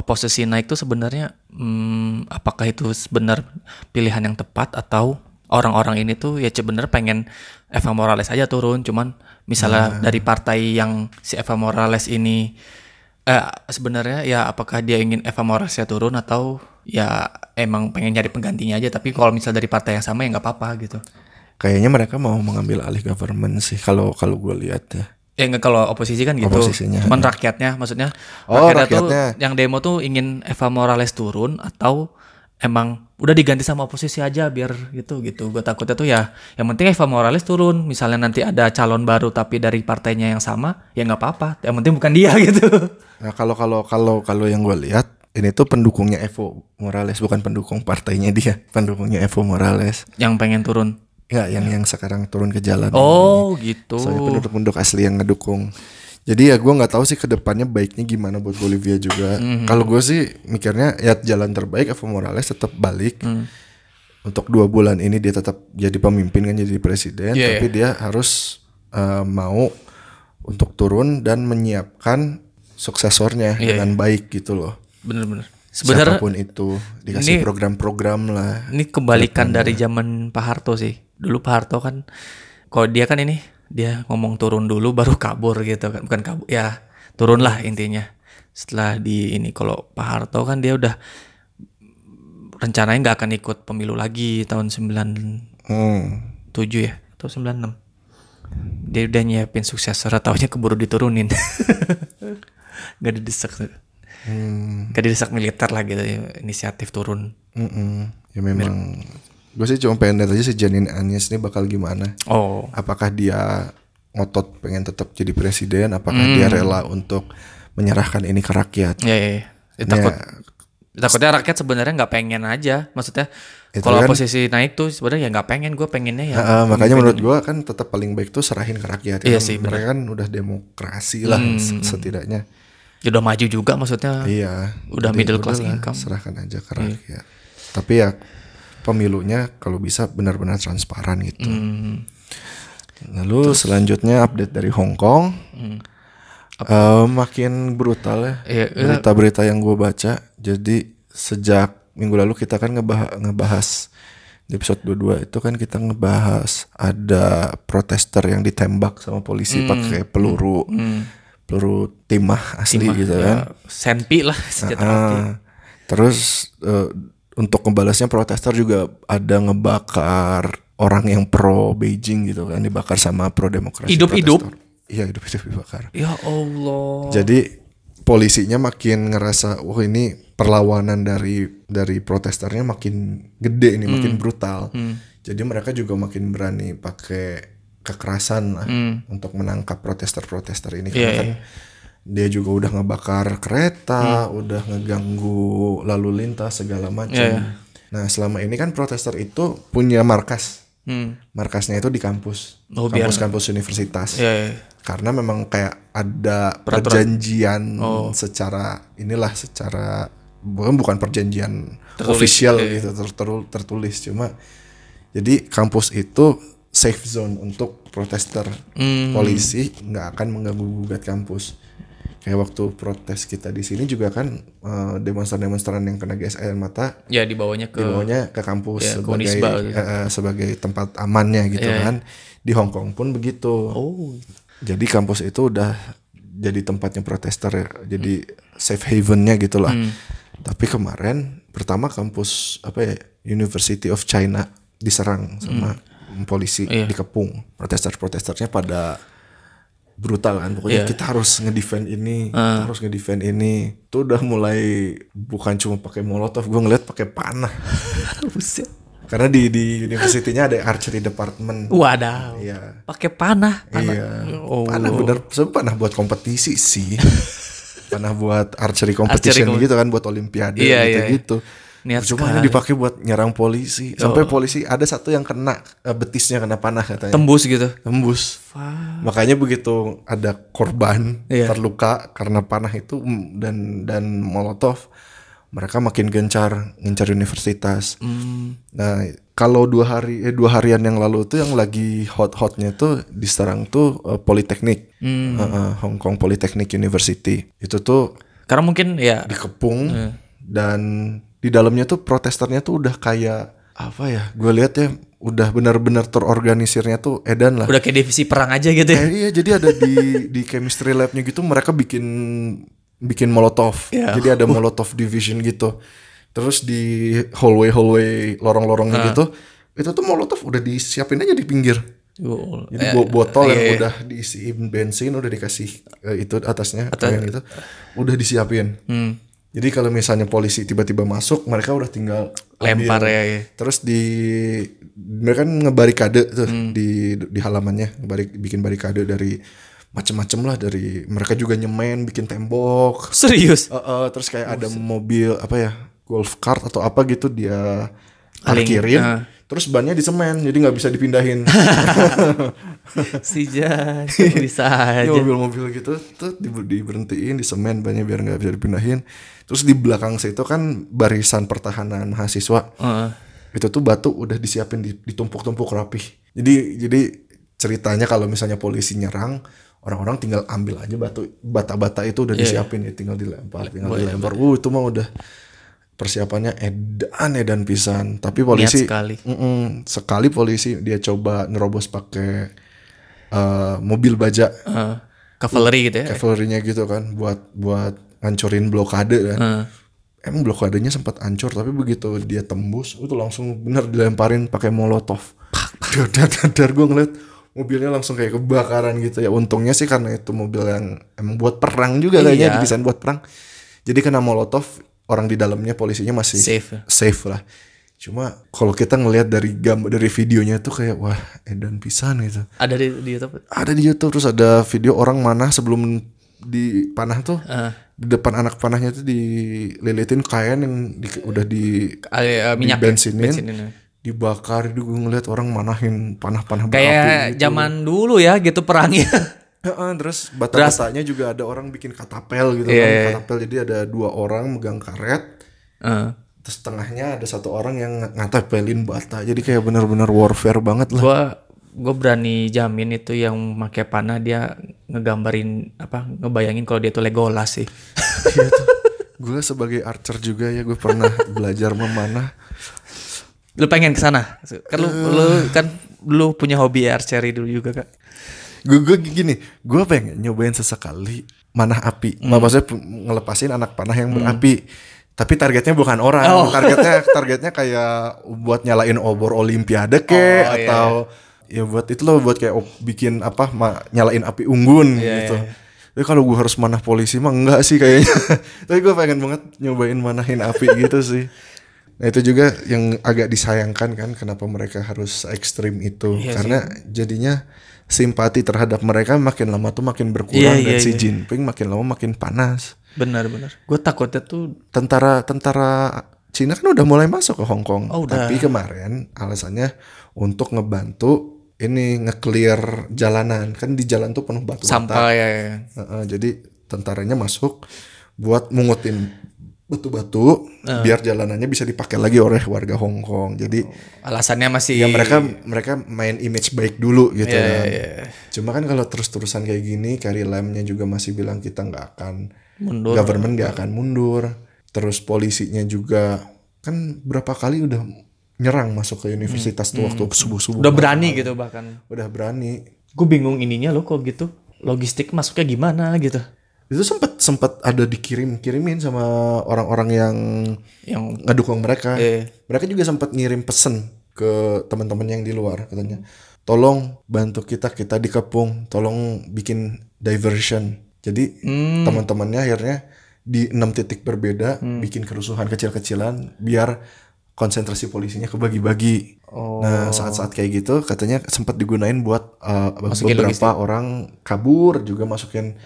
oposisi naik tuh sebenarnya hmm, apakah itu benar pilihan yang tepat atau orang-orang ini tuh ya sebenarnya pengen Eva Morales aja turun. Cuman misalnya dari partai yang si Eva Morales ini eh sebenarnya ya apakah dia ingin Eva Morales ya turun atau ya emang pengen nyari penggantinya aja. Tapi kalau misal dari partai yang sama ya nggak apa-apa gitu. Kayaknya mereka mau mengambil alih government sih kalau kalau gue lihat ya. Ya enggak kalau oposisi kan gitu. Oposisinya, Cuman rakyatnya maksudnya Oh, rakyatnya, tuh yang demo tuh ingin Eva Morales turun atau emang udah diganti sama oposisi aja biar gitu gitu. Gue takutnya tuh ya yang penting Eva Morales turun. Misalnya nanti ada calon baru tapi dari partainya yang sama ya nggak apa-apa. Yang penting bukan dia gitu. Nah kalau kalau kalau kalau yang gue lihat ini tuh pendukungnya Evo Morales bukan pendukung partainya dia, pendukungnya Evo Morales. yang pengen turun. Ya, yang yang sekarang turun ke jalan. Oh gitu. Soalnya penduduk-penduduk asli yang ngedukung. Jadi ya gue nggak tahu sih ke depannya baiknya gimana buat Bolivia juga. Mhm. Kalau gue sih mikirnya ya jalan terbaik Evo Morales tetap balik. Mhm. Untuk dua bulan ini dia tetap jadi pemimpin kan jadi presiden, Iya, tapi dia harus eh, mau untuk turun dan menyiapkan suksesornya Iya, dengan baik gitu loh. Bener-bener. Sebenarnya Siapa pun itu dikasih ini- program-program lah. Ini kebalikan dari zaman Pak Harto sih. Dulu Pak Harto kan, kalau dia kan ini dia ngomong turun dulu baru kabur gitu kan, bukan kabur ya turun lah intinya. Setelah di ini kalau Pak Harto kan dia udah rencananya nggak akan ikut pemilu lagi tahun 97 Hmm. ya atau 96. Dia udah nyiapin suksesor, taunya keburu diturunin. Gak didesak. Hmm. Gak didesak militer lah gitu inisiatif turun. Mm-mm. Ya memang gue sih cuma pengen lihat aja si Janine Agnes ini bakal gimana. Oh, Apakah dia ngotot pengen tetap jadi presiden? Apakah dia rela untuk menyerahkan ini ke rakyat? Ya, ya, ya. Ya, takut, takutnya rakyat sebenarnya nggak pengen aja. Maksudnya kalau kan- posisi naik tuh sebenarnya ya nggak pengen. Gue pengennya ya. Ah, makanya menurut gue kan tetap paling baik tuh serahin ke rakyat. Iya Kan sih, Hmm. mereka kan udah demokrasi lah s- setidaknya. Ya udah maju juga maksudnya. Iya. Udah middle class udahlah, income. Iya. Serahkan aja ke rakyat. Tapi ya pemilunya kalau bisa benar-benar transparan gitu. Hmm. Lalu selanjutnya update dari Hong Kong. Eh, makin brutal ya Hmm. Iya, berita-berita yang gue baca. Jadi sejak minggu lalu kita kan ngebahas, ngebahas di episode 22 itu kan kita ngebahas ada protester yang ditembak sama polisi pakai peluru peluru timah asli gitu kan. Ya, senpi lah senjata. Ah, terus eh, untuk ngebalasnya protester juga ada ngebakar orang yang pro Beijing gitu kan dibakar sama pro demokrasi. Hidup-hidup? Iya hidup-hidup dibakar. Ya Allah. Jadi polisinya makin ngerasa wah ini perlawanan dari dari protesternya makin gede ini makin Hmm. brutal. Jadi mereka juga makin berani pakai kekerasan lah untuk menangkap protester-protester ini Hmm. Iya, kan dia juga udah ngebakar kereta, Hmm. udah ngeganggu lalu lintas segala macam. Iya, iya. Nah, selama ini kan protester itu punya markas. Hmm. Markasnya itu di kampus. Oh, biar- Kampus-kampus universitas Ya, ya. karena memang kayak ada perjanjian secara inilah secara bukan bukan perjanjian Tertulis, official iya. gitu ter- ter- tertulis cuma jadi kampus itu safe zone untuk protester Hmm. polisi nggak akan mengganggu gugat kampus kayak waktu protes kita di sini juga kan eh, demonstran-demonstran yang kena gas air mata Ya dibawanya ke dibawanya ke kampus Ya, ke sebagai Unisba gitu. eh, sebagai tempat amannya gitu Iya, kan di Hong Kong pun begitu Oh. jadi kampus itu udah jadi tempatnya protester ya. jadi safe havennya gitulah Hmm. tapi kemarin pertama kampus apa ya University of China diserang sama polisi Iya. dikepung protester-protesternya pada brutal kan pokoknya Iya. kita harus ngedefend ini kita harus ngedefend ini itu udah mulai bukan cuma pakai molotov gue ngeliat pakai panah Buset. karena di di universitinya ada archery department Wadaw. iya Pakai panah, panah. Iya. Oh. Panah bener, panah buat kompetisi sih. panah buat archery competition kom- gitu kan buat olimpiade Iya, gitu iya. gitu. Niat Cuma ini. Oh. dipakai buat nyerang polisi. Sampai polisi ada satu yang kena eh, betisnya kena panah katanya. Tembus gitu. Tembus. Makanya begitu ada korban Iya. terluka karena panah itu mm, dan dan molotov, mereka makin gencar ngincar universitas. Hmm. Nah, kalau dua hari eh dua harian yang lalu tuh yang lagi hot-hotnya tuh diserang tuh eh, Politeknik, Hmm. Eh, eh, Hong Kong Polytechnic University. Itu tuh Karena mungkin ya dikepung Iya. dan di dalamnya tuh protesternya tuh udah kayak apa ya? Gue lihat ya udah benar-benar terorganisirnya tuh edan lah. udah kayak divisi perang aja gitu ya. Eh, iya, jadi ada di di chemistry labnya gitu mereka bikin bikin molotov. Iya. Jadi ada molotov division gitu. Terus di hallway hallway lorong-lorongnya gitu, itu tuh molotov udah disiapin aja di pinggir. Oh, Jadi eh, bo- botol iya, yang iya. udah diisiin bensin udah dikasih eh, itu atasnya kain gitu, udah disiapin. Hmm. Jadi kalau misalnya polisi tiba-tiba masuk, mereka udah tinggal Lempar ambil. ya, ya. Terus di mereka kan ngebarikade tuh Hmm. di di halamannya, ngebarik bikin barikade dari macem-macem lah dari mereka juga nyemen bikin tembok. Serius. Eh, eh, terus kayak ada mobil apa ya golf cart atau apa gitu dia parkirin. eh. Terus bannya di semen, jadi nggak bisa dipindahin. si Jan bisa aja. mobil-mobil gitu tuh di, diberhentiin di semen banyak biar nggak bisa dipindahin. Terus di belakang situ kan barisan pertahanan mahasiswa. Heeh. Itu tuh batu udah disiapin di- ditumpuk-tumpuk rapih. Jadi jadi ceritanya kalau misalnya polisi nyerang orang-orang tinggal ambil aja batu bata-bata itu udah disiapin ya tinggal dilempar tinggal dilempar. Uh itu mah udah persiapannya edan edan pisan. Tapi polisi sekali. Sekali polisi dia coba nerobos pakai eh, mobil baja Heeh. cavalry gitu ya. cavalry-nya gitu kan buat buat ngancurin blokade kan. Heeh. Emang blokadenya sempat hancur tapi begitu dia tembus itu langsung bener dilemparin pakai molotov. Dadar dadar gue ngeliat mobilnya langsung kayak kebakaran gitu ya. Untungnya sih karena itu mobil yang emang buat perang juga kayaknya Iya. didesain buat perang. Jadi kena molotov orang di dalamnya polisinya masih Safe ya. safe lah. Cuma kalau kita ngelihat dari gambar dari videonya tuh kayak wah edan pisan gitu. Ada di, di YouTube. Ada di YouTube terus ada video orang mana sebelum di panah tuh Heeh. di depan anak panahnya tuh dililitin kain yang di- udah di eh, minyak ya? bensinin, Bensinin ya. dibakar itu gue ngeliat orang manahin panah-panah berapi Kayak gitu. zaman dulu ya gitu perangnya. Heeh, terus bata-batanya juga ada orang bikin katapel gitu Iya, kan iya. katapel jadi ada dua orang megang karet Heeh. Terus tengahnya ada satu orang yang ng- ngatapelin bata jadi kayak benar-benar warfare banget lah Gua gue berani jamin itu yang pakai panah dia ngegambarin apa ngebayangin kalau dia tuh Legolas sih. Iya tuh. gue sebagai archer juga ya gue pernah belajar memanah Lu pengen ke sana? Kan lu, lu kan lu punya hobi archery dulu juga, Kak. gue gue gini gue pengen nyobain sesekali manah api Hmm. maksudnya ngelepasin anak panah yang berapi tapi targetnya bukan orang. Oh. targetnya targetnya kayak buat nyalain obor olimpiade ke Oh, iya, atau ya buat itu loh buat kayak bikin apa ma- nyalain api unggun Iya, gitu. tapi kalau gue harus manah polisi mah enggak sih kayaknya. Tapi gue pengen banget nyobain manahin api gitu sih. Nah itu juga yang agak disayangkan kan kenapa mereka harus ekstrim itu. Iya karena jadinya simpati terhadap mereka makin lama tuh makin berkurang Iya, dan iya, si iya. Jinping makin lama makin panas. Benar benar. Gue takutnya tuh Tentara tentara Cina kan udah mulai masuk ke Hong Kong, Oh, udah. tapi kemarin alasannya untuk ngebantu ini nge-clear jalanan kan di jalan tuh penuh batu sampah ya. ya. Heeh, jadi tentaranya masuk buat mungutin batu-batu biar jalanannya bisa dipakai lagi oleh warga Hong Kong. Jadi Alasannya masih ya mereka mereka main image baik dulu gitu Iya, kan. iya, iya. Cuma kan kalau terus-terusan kayak gini, Carrie Lam-nya juga masih bilang kita nggak akan mundur. government nggak akan mundur. Terus polisinya juga kan berapa kali udah nyerang masuk ke universitas tuh waktu subuh-subuh. Hmm. Udah berani gitu bahkan. Udah berani. Gue bingung ininya loh kok gitu. Logistik masuknya gimana gitu. Itu sempat sempat ada dikirim-kirimin sama orang-orang yang Yang ngedukung mereka. eh, Mereka juga sempat ngirim pesen ke teman-teman yang di luar katanya. Tolong bantu kita kita dikepung, tolong bikin diversion. Jadi hmm, teman-temannya akhirnya di enam titik berbeda bikin kerusuhan kecil-kecilan biar konsentrasi polisinya kebagi-bagi. Oh. Nah saat-saat kayak gitu katanya sempat digunain buat uh, Masukin beberapa orang kabur juga masukin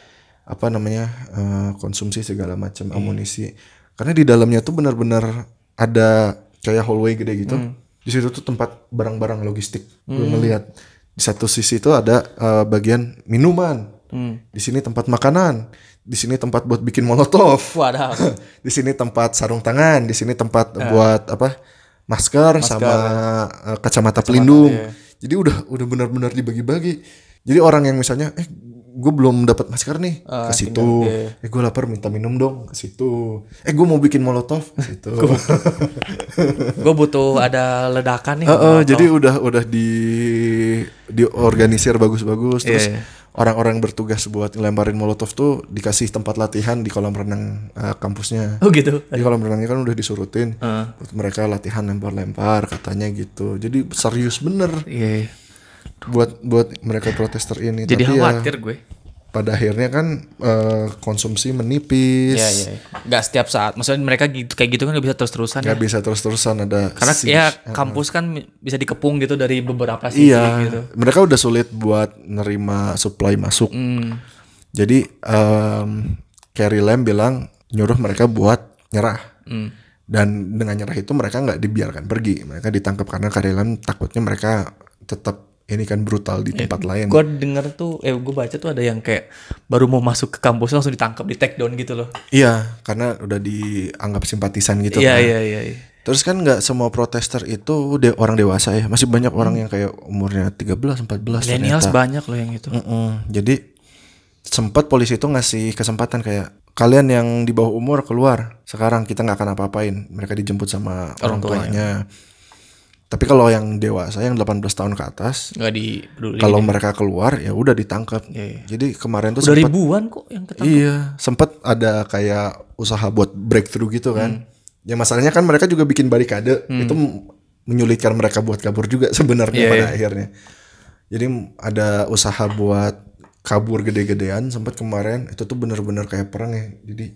apa namanya uh, konsumsi segala macam Iya. amunisi. Karena di dalamnya tuh benar-benar ada kayak hallway gede gitu. Hmm. Di situ tuh tempat barang-barang logistik. Gue ngeliat di satu sisi itu ada uh, bagian minuman. Hmm. Di sini tempat makanan, di sini tempat buat bikin molotov, Wadah. di sini tempat sarung tangan, di sini tempat Eh. buat apa masker, sama uh, kacamata pelindung. iya. Jadi udah udah benar-benar dibagi-bagi. Jadi orang yang misalnya, eh gue belum dapat masker nih Ah, ke situ, iya. eh gue lapar minta minum dong ke situ, eh gue mau bikin molotov ke situ. Gue butuh ada ledakan nih. Jadi udah udah di diorganisir bagus-bagus terus Iya, iya. Orang-orang bertugas buat ngelemparin molotov tuh dikasih tempat latihan di kolam renang eh, kampusnya. Oh gitu. Di kolam renangnya kan udah disurutin buat mereka latihan lempar-lempar katanya gitu. Jadi serius bener Iya. iya. buat buat mereka protester ini. Jadi Tapi ya khawatir gue. Pada akhirnya kan eh, konsumsi menipis. Iya iya. Gak setiap saat. Maksudnya mereka gitu kayak gitu kan gak bisa terus-terusan ya. Nggak bisa terus-terusan ada Karena siege. ya kampus kan bisa dikepung gitu dari beberapa sisi Iya, gitu. mereka udah sulit buat nerima supply masuk. Hmm. Jadi em, Carrie Lam bilang nyuruh mereka buat nyerah. Hmm. Dan dengan nyerah itu mereka nggak dibiarkan pergi. Mereka ditangkap karena Carrie Lam takutnya mereka tetap ini kan brutal di tempat lain. Gue denger tuh, eh gue baca tuh ada yang kayak baru mau masuk ke kampus langsung ditangkap di take down gitu loh. Iya, karena udah dianggap simpatisan gitu Iya kan. iya iya. iya. Terus kan nggak semua protester itu de orang dewasa ya. Masih banyak orang yang kayak umurnya 13, 14 Millennials ternyata. banyak loh yang itu. Mm-mm. Jadi sempat polisi itu ngasih kesempatan kayak kalian yang di bawah umur keluar sekarang kita nggak akan apa-apain mereka dijemput sama orang, Orang tuanya. tuanya. Tapi kalau yang dewasa yang 18 tahun ke atas Gak dipeduli. kalau mereka keluar ya udah ditangkap. Iya, iya. Jadi kemarin tuh Udah sempat ribuan kok yang ketangkap. iya sempat ada kayak usaha buat breakthrough gitu kan. Ya masalahnya kan mereka juga bikin barikade itu m- menyulitkan mereka buat kabur juga sebenarnya Iya, pada iya. akhirnya. Jadi ada usaha buat kabur gede-gedean sempat kemarin itu tuh bener-bener kayak perang ya. Jadi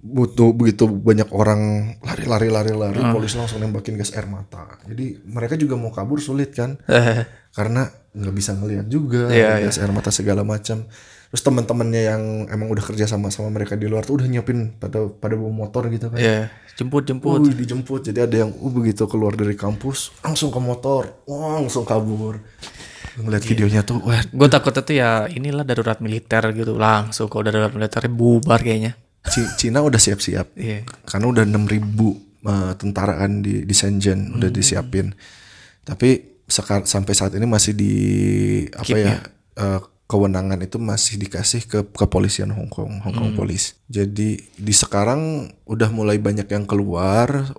butuh begitu banyak orang lari-lari lari-lari Ah. polisi langsung nembakin gas air mata. Jadi mereka juga mau kabur sulit kan Eh, karena nggak bisa ngelihat juga Iya, gas air mata segala macam terus teman-temannya yang emang udah kerja sama sama mereka di luar tuh udah nyiapin pada pada bawa motor gitu kan Iya, jemput jemput. Wih, dijemput jadi ada yang uh, begitu keluar dari kampus langsung ke motor wah, langsung kabur ngeliat Iya. videonya tuh wah Gue takutnya tuh ya inilah darurat militer gitu langsung kalau darurat militer bubar kayaknya. Ci- Cina udah siap-siap Iya. karena udah 6000 uh, tentara kan di di Shenzhen udah Hmm. disiapin tapi sekar sampai saat ini masih di apa ya uh, kewenangan itu masih dikasih ke kepolisian Hong Kong Hong Hmm. Kong Police jadi di sekarang udah mulai banyak yang keluar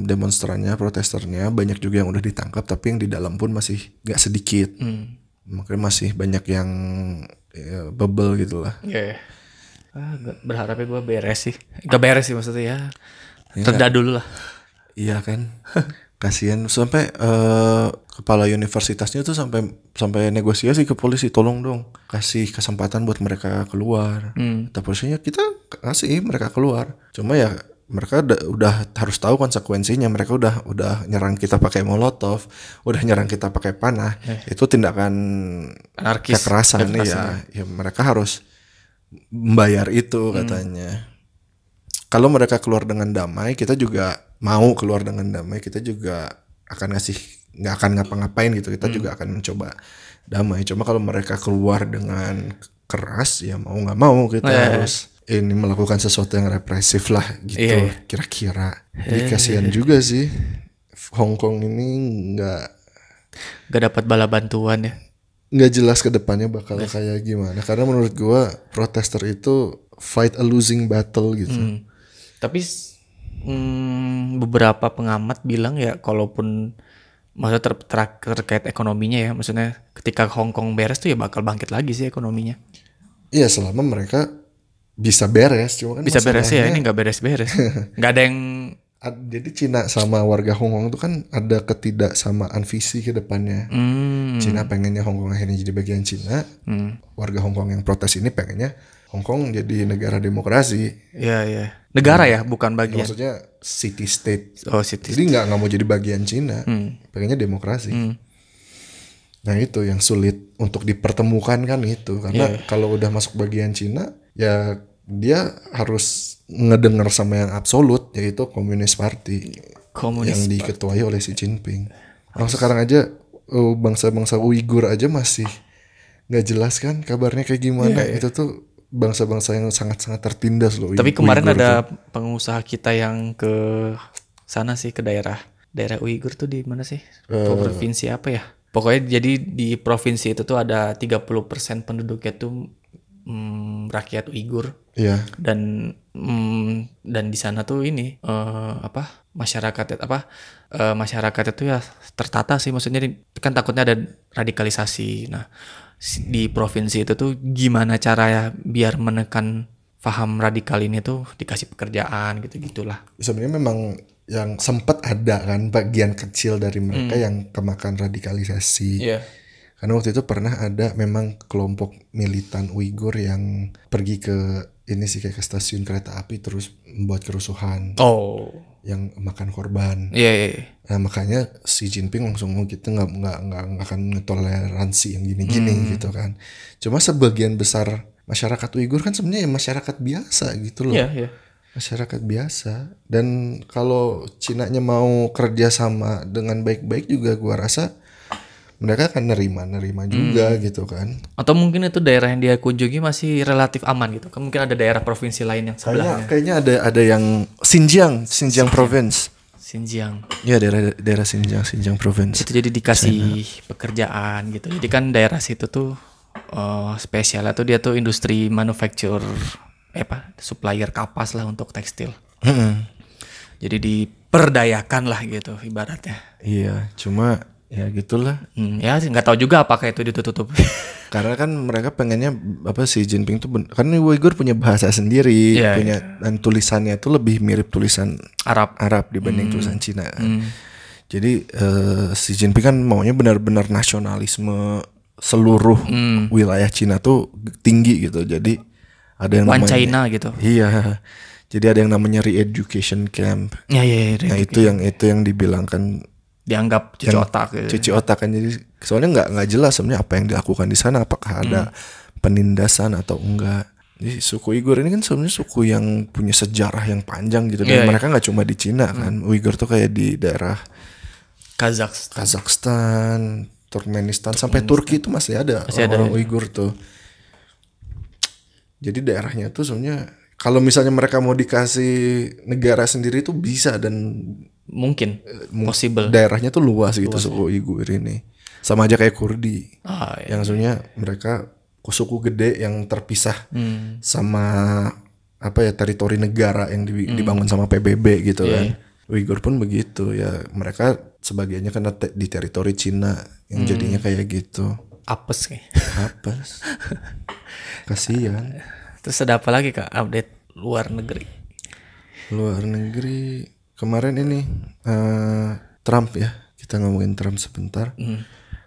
demonstrannya protesternya banyak juga yang udah ditangkap tapi yang di dalam pun masih nggak sedikit Hmm. makanya masih banyak yang ya, bubble gitu lah Iya. Ah, gua- berharapnya gue beres sih. Gak beres sih maksudnya ya. Reda dulu lah. Iya kan, kasihan sampai eh, kepala universitasnya tuh sampai sampai negosiasi ke polisi, tolong dong kasih kesempatan buat mereka keluar. Hmm. Kata polisinya kita kasih mereka keluar, cuma ya mereka udah, udah harus tahu konsekuensinya. Mereka udah udah nyerang kita pakai molotov, udah nyerang kita pakai panah. Itu tindakan Anarkis. kekerasan Kekerasan, ya. Ya mereka harus membayar itu katanya. Kalau mereka keluar dengan damai, kita juga mau keluar dengan damai. Kita juga akan ngasih nggak akan ngapa-ngapain gitu. Kita juga akan mencoba damai. Cuma kalau mereka keluar dengan keras, ya mau nggak mau kita ya, ya. harus ini melakukan sesuatu yang represif lah gitu Iya, iya. kira-kira. Jadi kasihan juga sih Hong Kong ini nggak Gak dapat bala bantuan ya. Nggak jelas ke depannya bakal kayak gimana. Karena menurut gua protester itu fight a losing battle gitu. Hmm. Tapi hmm, beberapa pengamat bilang ya kalaupun maksudnya ter- ter- terkait ekonominya ya, maksudnya ketika Hong Kong beres tuh ya bakal bangkit lagi sih ekonominya. Iya selama mereka bisa beres, cuma kan Bisa beres ya, ini nggak beres-beres. Nggak ada yang jadi Cina sama warga Hong Kong itu kan ada ketidaksamaan visi ke depannya. hmm, Cina pengennya Hong Kong akhirnya jadi bagian Cina, hmm, warga Hong Kong yang protes ini pengennya Hong Kong jadi negara demokrasi. ya ya. Negara ya, bukan bagian. Maksudnya city state. Oh, city. Jadi nggak nggak mau jadi bagian Cina, Hmm. pengennya demokrasi. Hmm. Nah itu yang sulit untuk dipertemukan kan itu karena Iya. kalau udah masuk bagian Cina ya dia harus ngedengar sama yang absolut yaitu Komunis Party Komunis. yang diketuai oleh Xi Jinping. Orang sekarang aja oh, bangsa-bangsa Uighur aja masih nggak jelas kan kabarnya kayak gimana. Itu tuh bangsa-bangsa yang sangat-sangat tertindas loh. Tapi kemarin Uighur ada tuh. pengusaha kita yang ke sana sih ke daerah daerah Uighur tuh di mana sih? Eh. Provinsi apa ya? Pokoknya jadi di provinsi itu tuh ada 30% penduduknya tuh mm, rakyat Uighur Iya. dan mm, dan di sana tuh ini eh, apa masyarakat apa eh, masyarakat itu ya tertata sih. Maksudnya kan takutnya ada radikalisasi. Nah di provinsi itu tuh gimana cara ya biar menekan paham radikal ini tuh dikasih pekerjaan gitu gitulah. Sebenarnya memang yang sempat ada kan bagian kecil dari mereka yang kemakan radikalisasi. Iya Karena waktu itu pernah ada memang kelompok militan Uighur yang pergi ke ini sih kayak ke stasiun kereta api terus membuat kerusuhan oh yang makan korban. iya iya, iya. Nah makanya Xi Jinping langsung ngomong kita nggak nggak nggak akan ngetoleransi yang gini-gini gitu kan. Cuma sebagian besar masyarakat Uighur kan sebenarnya ya masyarakat biasa gitu loh iya iya masyarakat biasa dan kalau Cina-nya mau kerja sama dengan baik-baik juga gua rasa mereka akan nerima-nerima juga gitu kan. atau mungkin itu daerah yang dia kunjungi masih relatif aman gitu. Kan mungkin ada daerah provinsi lain yang Kayaknya sebelahnya. kayaknya ada ada yang Xinjiang, Xinjiang province. Xinjiang. Ya daerah daerah Xinjiang, Xinjiang province. itu jadi dikasih pekerjaan gitu. Jadi kan daerah situ tuh eh spesialnya tuh dia tuh industri manufacture eh apa supplier kapas lah untuk tekstil. Mm-mm. jadi diperdayakan lah gitu ibaratnya. Iya, cuma ya gitulah. hmm, ya nggak tahu juga apakah itu ditutup Karena kan mereka pengennya apa Xi Jinping tuh ben- kan Uyghur punya bahasa sendiri, Iya, punya dan tulisannya itu lebih mirip tulisan Arab Arab dibanding tulisan Cina kan. Jadi eh, Xi Jinping kan maunya benar-benar nasionalisme seluruh wilayah Cina tuh tinggi gitu. Jadi ada yang One namanya China gitu Iya. Jadi ada yang namanya re-education camp. ya ya, ya Nah, itu yang itu yang dibilangkan dianggap cuci otak gitu. cuci otak kan. Jadi soalnya nggak nggak jelas sebenarnya apa yang dilakukan di sana. Apakah ada penindasan atau enggak. Jadi suku Uighur ini kan sebenarnya suku yang punya sejarah yang panjang gitu. Dan Iya, mereka nggak cuma di Cina kan. Uighur tuh kayak di daerah Kazakhstan. Kazakhstan, Turkmenistan sampai Turki itu masih ada Masih ada, orang Uighur tuh. Jadi daerahnya tuh sebenarnya kalau misalnya mereka mau dikasih negara sendiri tuh bisa dan mungkin possible daerahnya tuh luas gitu suku Uighur ini. Sama aja kayak Kurdi. ah, ya. Yang sebenarnya mereka suku gede yang terpisah Hmm. sama apa ya teritori negara yang di- dibangun sama PBB gitu Iya, kan. Uighur pun begitu ya mereka sebagiannya kena te- di teritori Cina yang jadinya kayak gitu. apes kayak Apa? Kasihan. terus ada apa lagi kak update luar negeri Luar negeri kemarin ini eh, Trump ya kita ngomongin Trump sebentar.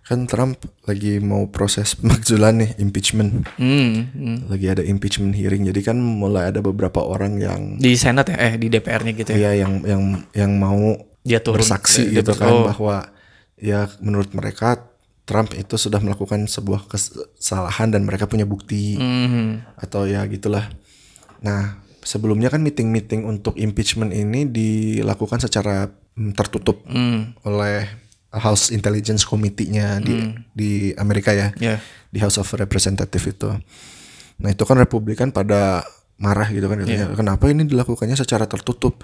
Kan Trump lagi mau proses pemakzulan nih impeachment. hmm, hmm. Lagi ada impeachment hearing. Jadi kan mulai ada beberapa orang yang di senat ya eh di DPR-nya gitu ya ya yang yang yang mau dia turun bersaksi Eh, gitu kan oh. bahwa ya menurut mereka Trump itu sudah melakukan sebuah kesalahan dan mereka punya bukti Mhm. atau ya gitulah. Nah, sebelumnya kan meeting-meeting untuk impeachment ini dilakukan secara mm, tertutup Hmm. oleh House Intelligence Committee-nya di di Amerika ya. ya Di House of Representative itu. Nah, itu kan Republikan pada marah gitu kan katanya kenapa ini dilakukannya secara tertutup?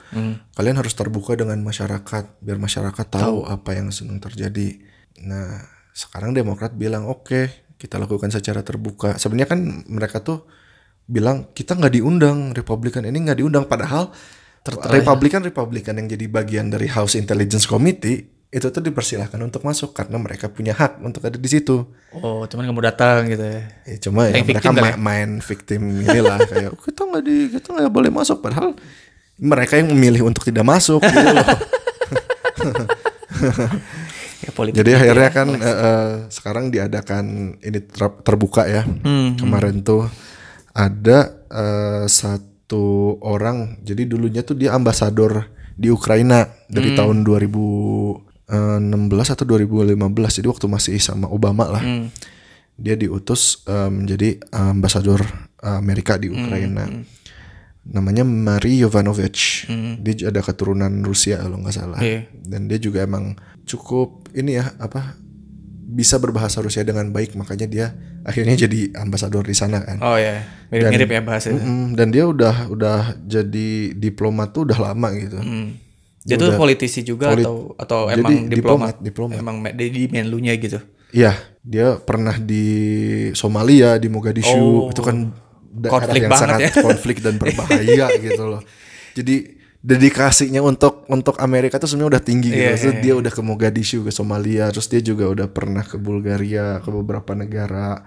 Kalian harus terbuka dengan masyarakat biar masyarakat tahu. apa yang sedang terjadi. Nah sekarang Demokrat bilang oke kita lakukan secara terbuka. Sebenarnya kan mereka tuh bilang kita nggak diundang Republikan ini nggak diundang padahal Republikan Republikan yang jadi bagian dari House Intelligence Committee itu tuh dipersilahkan untuk masuk karena mereka punya hak untuk ada di situ. Oh, cuman kamu datang gitu ya. Ya, cuma ya mereka ma- main victim inilah kayak kita nggak di kita nggak boleh masuk padahal mereka yang memilih untuk tidak masuk gitu loh. Ya politik. Jadi akhirnya kan eh, eh, sekarang diadakan ini ter- terbuka ya. Hmm, Kemarin tuh ada eh, satu orang jadi dulunya tuh dia ambasador di Ukraina dari Hmm. tahun 2016 atau 2015 jadi waktu masih sama Obama lah. Hmm. Dia diutus eh, menjadi ambasador Amerika Hmm, di Ukraina. Namanya Mari Yovanovich. Dia ada keturunan Rusia kalau nggak salah. Iya. Dan dia juga emang cukup ini ya apa bisa berbahasa Rusia dengan baik makanya dia akhirnya jadi ambasador di sana kan. Oh ya, mirip-mirip ya bahasanya. Mm, dan dia udah udah jadi diplomat tuh udah lama gitu. Hmm. Dia tuh politisi juga polit- atau atau Jadi emang diplomat, diplomat? diplomat. Emang di, menlunya gitu. Iya, dia pernah di Somalia, di Mogadishu, itu kan daerah Oh. Konflik yang sangat ya. konflik dan berbahaya gitu loh. Jadi dedikasinya untuk untuk Amerika tuh sebenarnya udah tinggi gitu. Iya, Terus iya, dia udah ke Mogadishu, ke Somalia, terus dia juga udah pernah ke Bulgaria, ke beberapa negara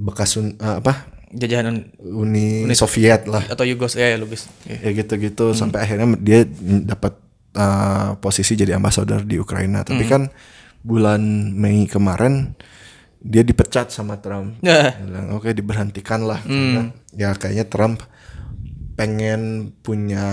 bekas un- eh, apa Jajahan Uni, Soviet lah. atau Yugos ya, ya Lubis. Iya. Ya gitu-gitu sampai akhirnya dia dapat uh, posisi jadi ambasador di Ukraina. Tapi kan bulan Mei kemarin dia dipecat sama Trump. Nah, oke diberhentikan lah karena ya kayaknya Trump pengen punya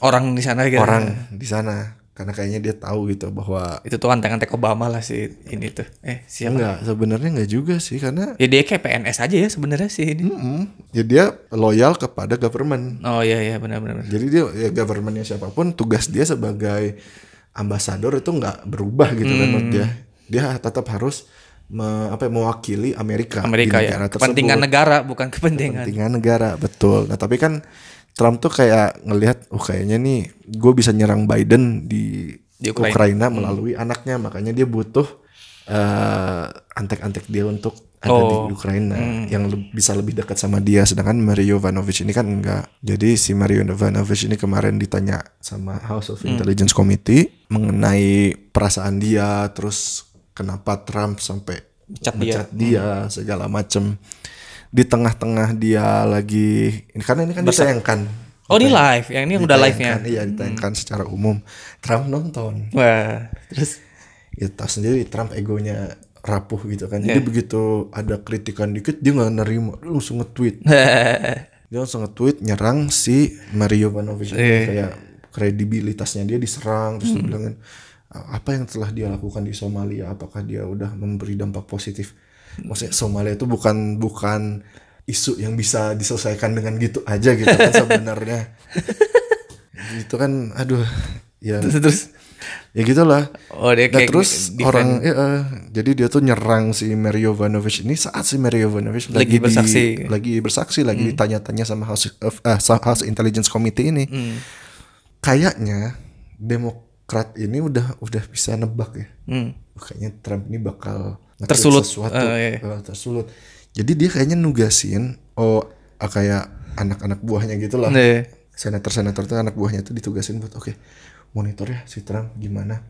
orang di sana gitu. orang di sana karena kayaknya dia tahu gitu bahwa Itu tuh antek-antek Obama lah sih ini tuh. Eh, siapa? enggak sebenarnya enggak juga sih karena Ya dia kayak PNS aja ya sebenarnya sih ini. mm, ya dia loyal kepada government. Oh iya iya benar-benar. Jadi dia ya governmentnya siapa pun tugas dia sebagai ambasador itu nggak berubah gitu kan menurut dia. Dia tetap harus me- apa ya, mewakili Amerika, Amerika ya. Kepentingan tersebut. negara bukan kepentingan. kepentingan negara betul. Nah tapi kan Trump tuh kayak ngelihat, oh kayaknya nih gue bisa nyerang Biden di, Di Ukraina, Ukraina. melalui anaknya, makanya dia butuh eh, antek-antek dia untuk ada Oh. di Ukraina yang le- bisa lebih dekat sama dia. Sedangkan Mario Ivanovich ini kan enggak. Jadi si Mario Ivanovich ini kemarin ditanya sama House of Intelligence Committee mengenai perasaan dia, terus kenapa Trump sampai Mecat dia. dia segala macem di tengah-tengah dia lagi ini karena ini kan ditayangkan. Oh ini live, yang ini yang udah live-nya. Iya ditayangkan secara umum. Trump nonton. Wah, terus? Ya tahu sendiri Trump egonya rapuh gitu kan. Jadi begitu ada kritikan dikit dia nggak nerima. Dia langsung nge-tweet. Dia langsung nge-tweet nyerang si Mario Ivanovich. Ini. Iya. kayak kredibilitasnya dia diserang terus dia bilang kan, apa yang telah dia lakukan di Somalia? Apakah dia udah memberi dampak positif maksudnya Somalia itu bukan bukan isu yang bisa diselesaikan dengan gitu aja gitu kan sebenarnya itu kan aduh ya terus, terus. ya gitulah Oh dia Nah terus defend. orang ya, eh, jadi dia tuh nyerang si Mario Ivanovich ini saat si Mario Ivanovich Lagi lagi, bersaksi. di, lagi bersaksi lagi ditanya-tanya sama House of, eh, House Intelligence Committee ini. Hmm. Kayaknya Demokrat ini udah udah bisa nebak ya. Hmm. Kayaknya Trump ini bakal Tersulut. sesuatu Eh, iya. eh, tersulut. Jadi dia kayaknya nugasin oh ah, kayak anak-anak buahnya gitu lah Nih. senator-senator tuh anak buahnya tuh ditugasin buat oke monitor ya si Trump gimana.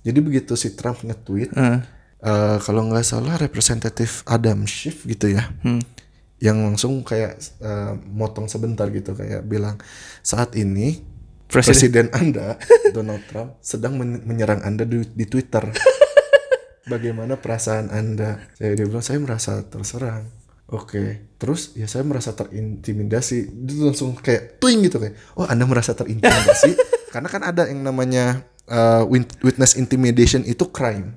Jadi begitu si Trump nge-tweet Eh, eh, kalau nggak salah representatif Adam Schiff gitu ya. hmm. Yang langsung kayak eh, motong sebentar gitu kayak bilang saat ini Presiden. presiden Anda Donald Trump sedang men- menyerang Anda di, di Twitter. Bagaimana perasaan Anda? Saya dia bilang saya merasa terserang. Oke, terus ya saya merasa terintimidasi. Dia langsung kayak twing gitu kayak, oh Anda merasa terintimidasi? Karena kan ada yang namanya uh, witness intimidation itu crime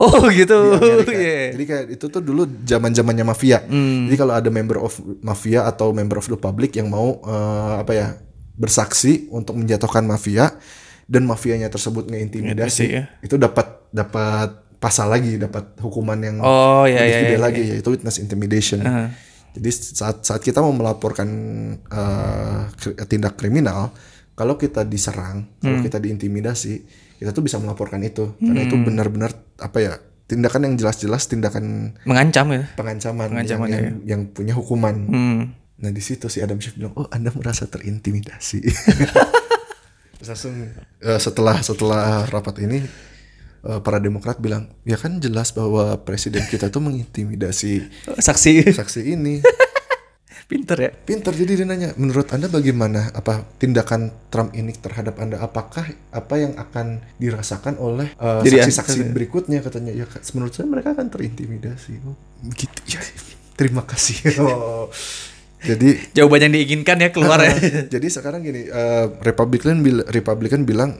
Oh gitu. di Amerika. Iya. Jadi kayak itu tuh dulu zaman zamannya mafia. Hmm. Jadi kalau ada member of mafia atau member of the public yang mau eh, apa ya bersaksi untuk menjatuhkan mafia dan mafianya tersebut ngeintimidasi, Intimidasi, ya. itu dapat dapat pasal lagi, dapat hukuman yang Oh, iya, lebih iya, gede iya, lagi yaitu witness intimidation. Heeh. Jadi saat saat kita mau melaporkan kri- tindak kriminal, kalau kita diserang, kalau kita diintimidasi, kita tuh bisa melaporkan itu karena itu benar-benar apa ya tindakan yang jelas-jelas tindakan Mengancam ya. pengancaman, Pengancaman, yang, yang, yang punya hukuman. Hmm. Nah di situ si Adam Schiff bilang, oh Anda merasa terintimidasi. Terus langsung eh, setelah setelah rapat ini para Demokrat bilang, ya kan jelas bahwa presiden kita tuh mengintimidasi Saksi. saksi ini. Pinter ya. Pinter jadi dia nanya, menurut Anda bagaimana apa tindakan Trump ini terhadap Anda? Apakah apa yang akan dirasakan oleh eh, saksi-saksi berikutnya katanya? Ya menurut saya mereka akan terintimidasi. Oh, gitu. Ya, terima kasih. Oh. Jadi Jawaban yang diinginkan ya keluar ya. jadi sekarang gini, eh, Republican bil Republican bilang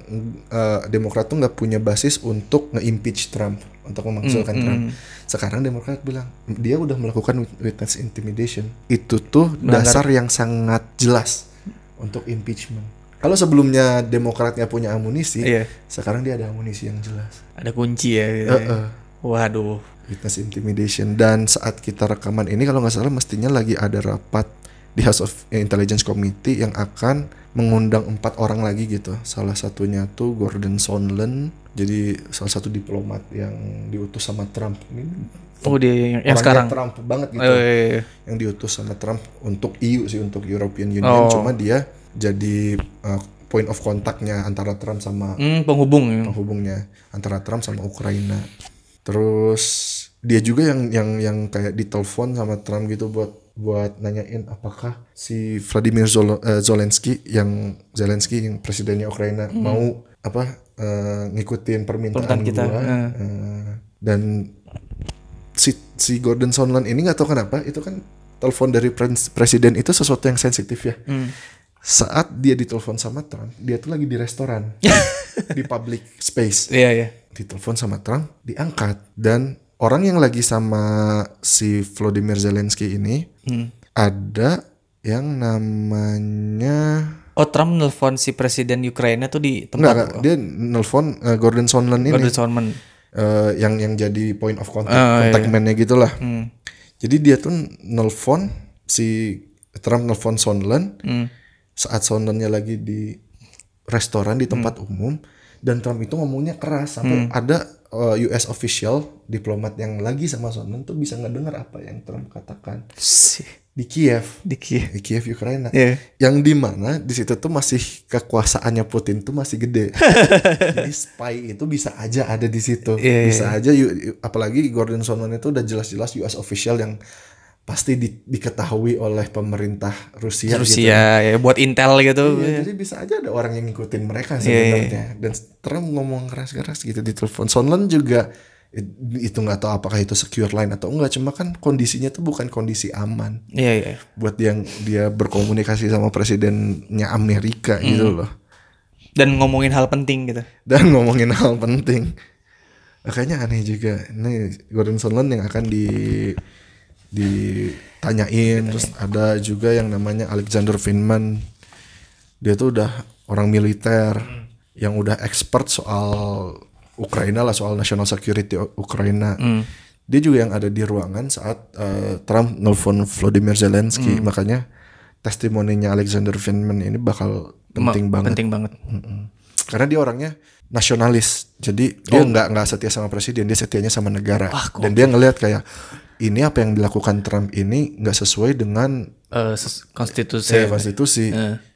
eh, Demokrat tuh nggak punya basis untuk nge-impeach Trump, untuk memakzulkan Trump. Sekarang Demokrat bilang dia udah melakukan witness intimidation. Itu tuh dasar yang sangat jelas untuk impeachment. Kalau sebelumnya Demokratnya punya amunisi, Iya. sekarang dia ada amunisi yang jelas. Ada kunci ya. gitu ya. Heeh. Waduh. Witness intimidation dan saat kita rekaman ini kalau nggak salah mestinya lagi ada rapat di House of Intelligence Committee yang akan mengundang empat orang lagi gitu salah satunya tuh Gordon Sondland jadi salah satu diplomat yang diutus sama Trump ini Oh dia yang, sekarang. Trump banget gitu Oh, iya, iya. yang diutus sama Trump untuk EU sih untuk European Union Oh. cuma dia jadi uh, point of contactnya antara Trump sama Hmm, penghubung. ya. penghubungnya antara Trump sama Ukraina. Terus dia juga yang yang yang kayak ditelepon sama Trump gitu buat buat nanyain apakah si Vladimir Zolo- eh, Zelensky yang Zelensky yang presidennya Ukraina mau apa eh, ngikutin permintaan Permintaan kita, gua. eh. Eh, dan si si Gordon Sondland ini nggak tahu kenapa itu kan telepon dari pres- presiden itu sesuatu yang sensitif ya. Hmm. Saat dia ditelepon sama Trump, dia tuh lagi di restoran di public space. Iya iya. Ditelepon sama Trump, diangkat dan orang yang lagi sama si Volodymyr Zelensky ini Hmm. ada yang namanya Oh Trump nelfon si presiden Ukraina tuh di tempat enggak dia nelpon eh, Gordon Sondland ini Gordon Sondland. eh, yang yang jadi point of contact Ah, contact man-nya gitulah. Hmm. Jadi dia tuh nelpon si Trump nelpon Sondland Hmm. saat Sondlandnya lagi di restoran di tempat umum dan Trump itu ngomongnya keras sampai ada uh, US official diplomat yang lagi sama Sondland tuh bisa ngedengar apa yang Trump katakan. Di Kiev. Di Kiev. di Kiev Ukraina. Iya. yang di mana di situ tuh masih kekuasaannya Putin tuh masih gede. Jadi spy itu bisa aja ada di situ. Iya, bisa aja yu- apalagi Gordon Sondland itu udah jelas-jelas US official yang pasti di- diketahui oleh pemerintah Rusia, gitu. Rusia ya buat intel gitu. Iya, jadi bisa aja ada orang yang ngikutin mereka Iya, sebenarnya. Dan Trump ngomong keras-keras gitu di telepon. Sondland juga it- itu nggak tahu apakah itu secure line atau enggak. Cuma kan kondisinya tuh bukan kondisi aman Iya iya. buat yang dia berkomunikasi sama presidennya Amerika Hmm. gitu loh. Dan ngomongin hal penting gitu. Dan ngomongin hal penting. Makanya aneh juga. Ini Gordon Sondland yang akan di ditanyain terus ada juga yang namanya Alexander Vindman dia tuh udah orang militer yang udah expert soal Ukraina lah soal national security Ukraina. Dia juga yang ada di ruangan saat eh, Trump nelfon Volodymyr Zelensky. Makanya testimoninya Alexander Vindman ini bakal penting Ma- banget. Penting banget. Mm-mm. Karena dia orangnya nasionalis. Jadi dia nggak nggak setia sama presiden, dia setianya sama negara. Dan dia ngelihat kayak ini apa yang dilakukan Trump ini nggak sesuai dengan ses- konstitusi. eh, konstitusi.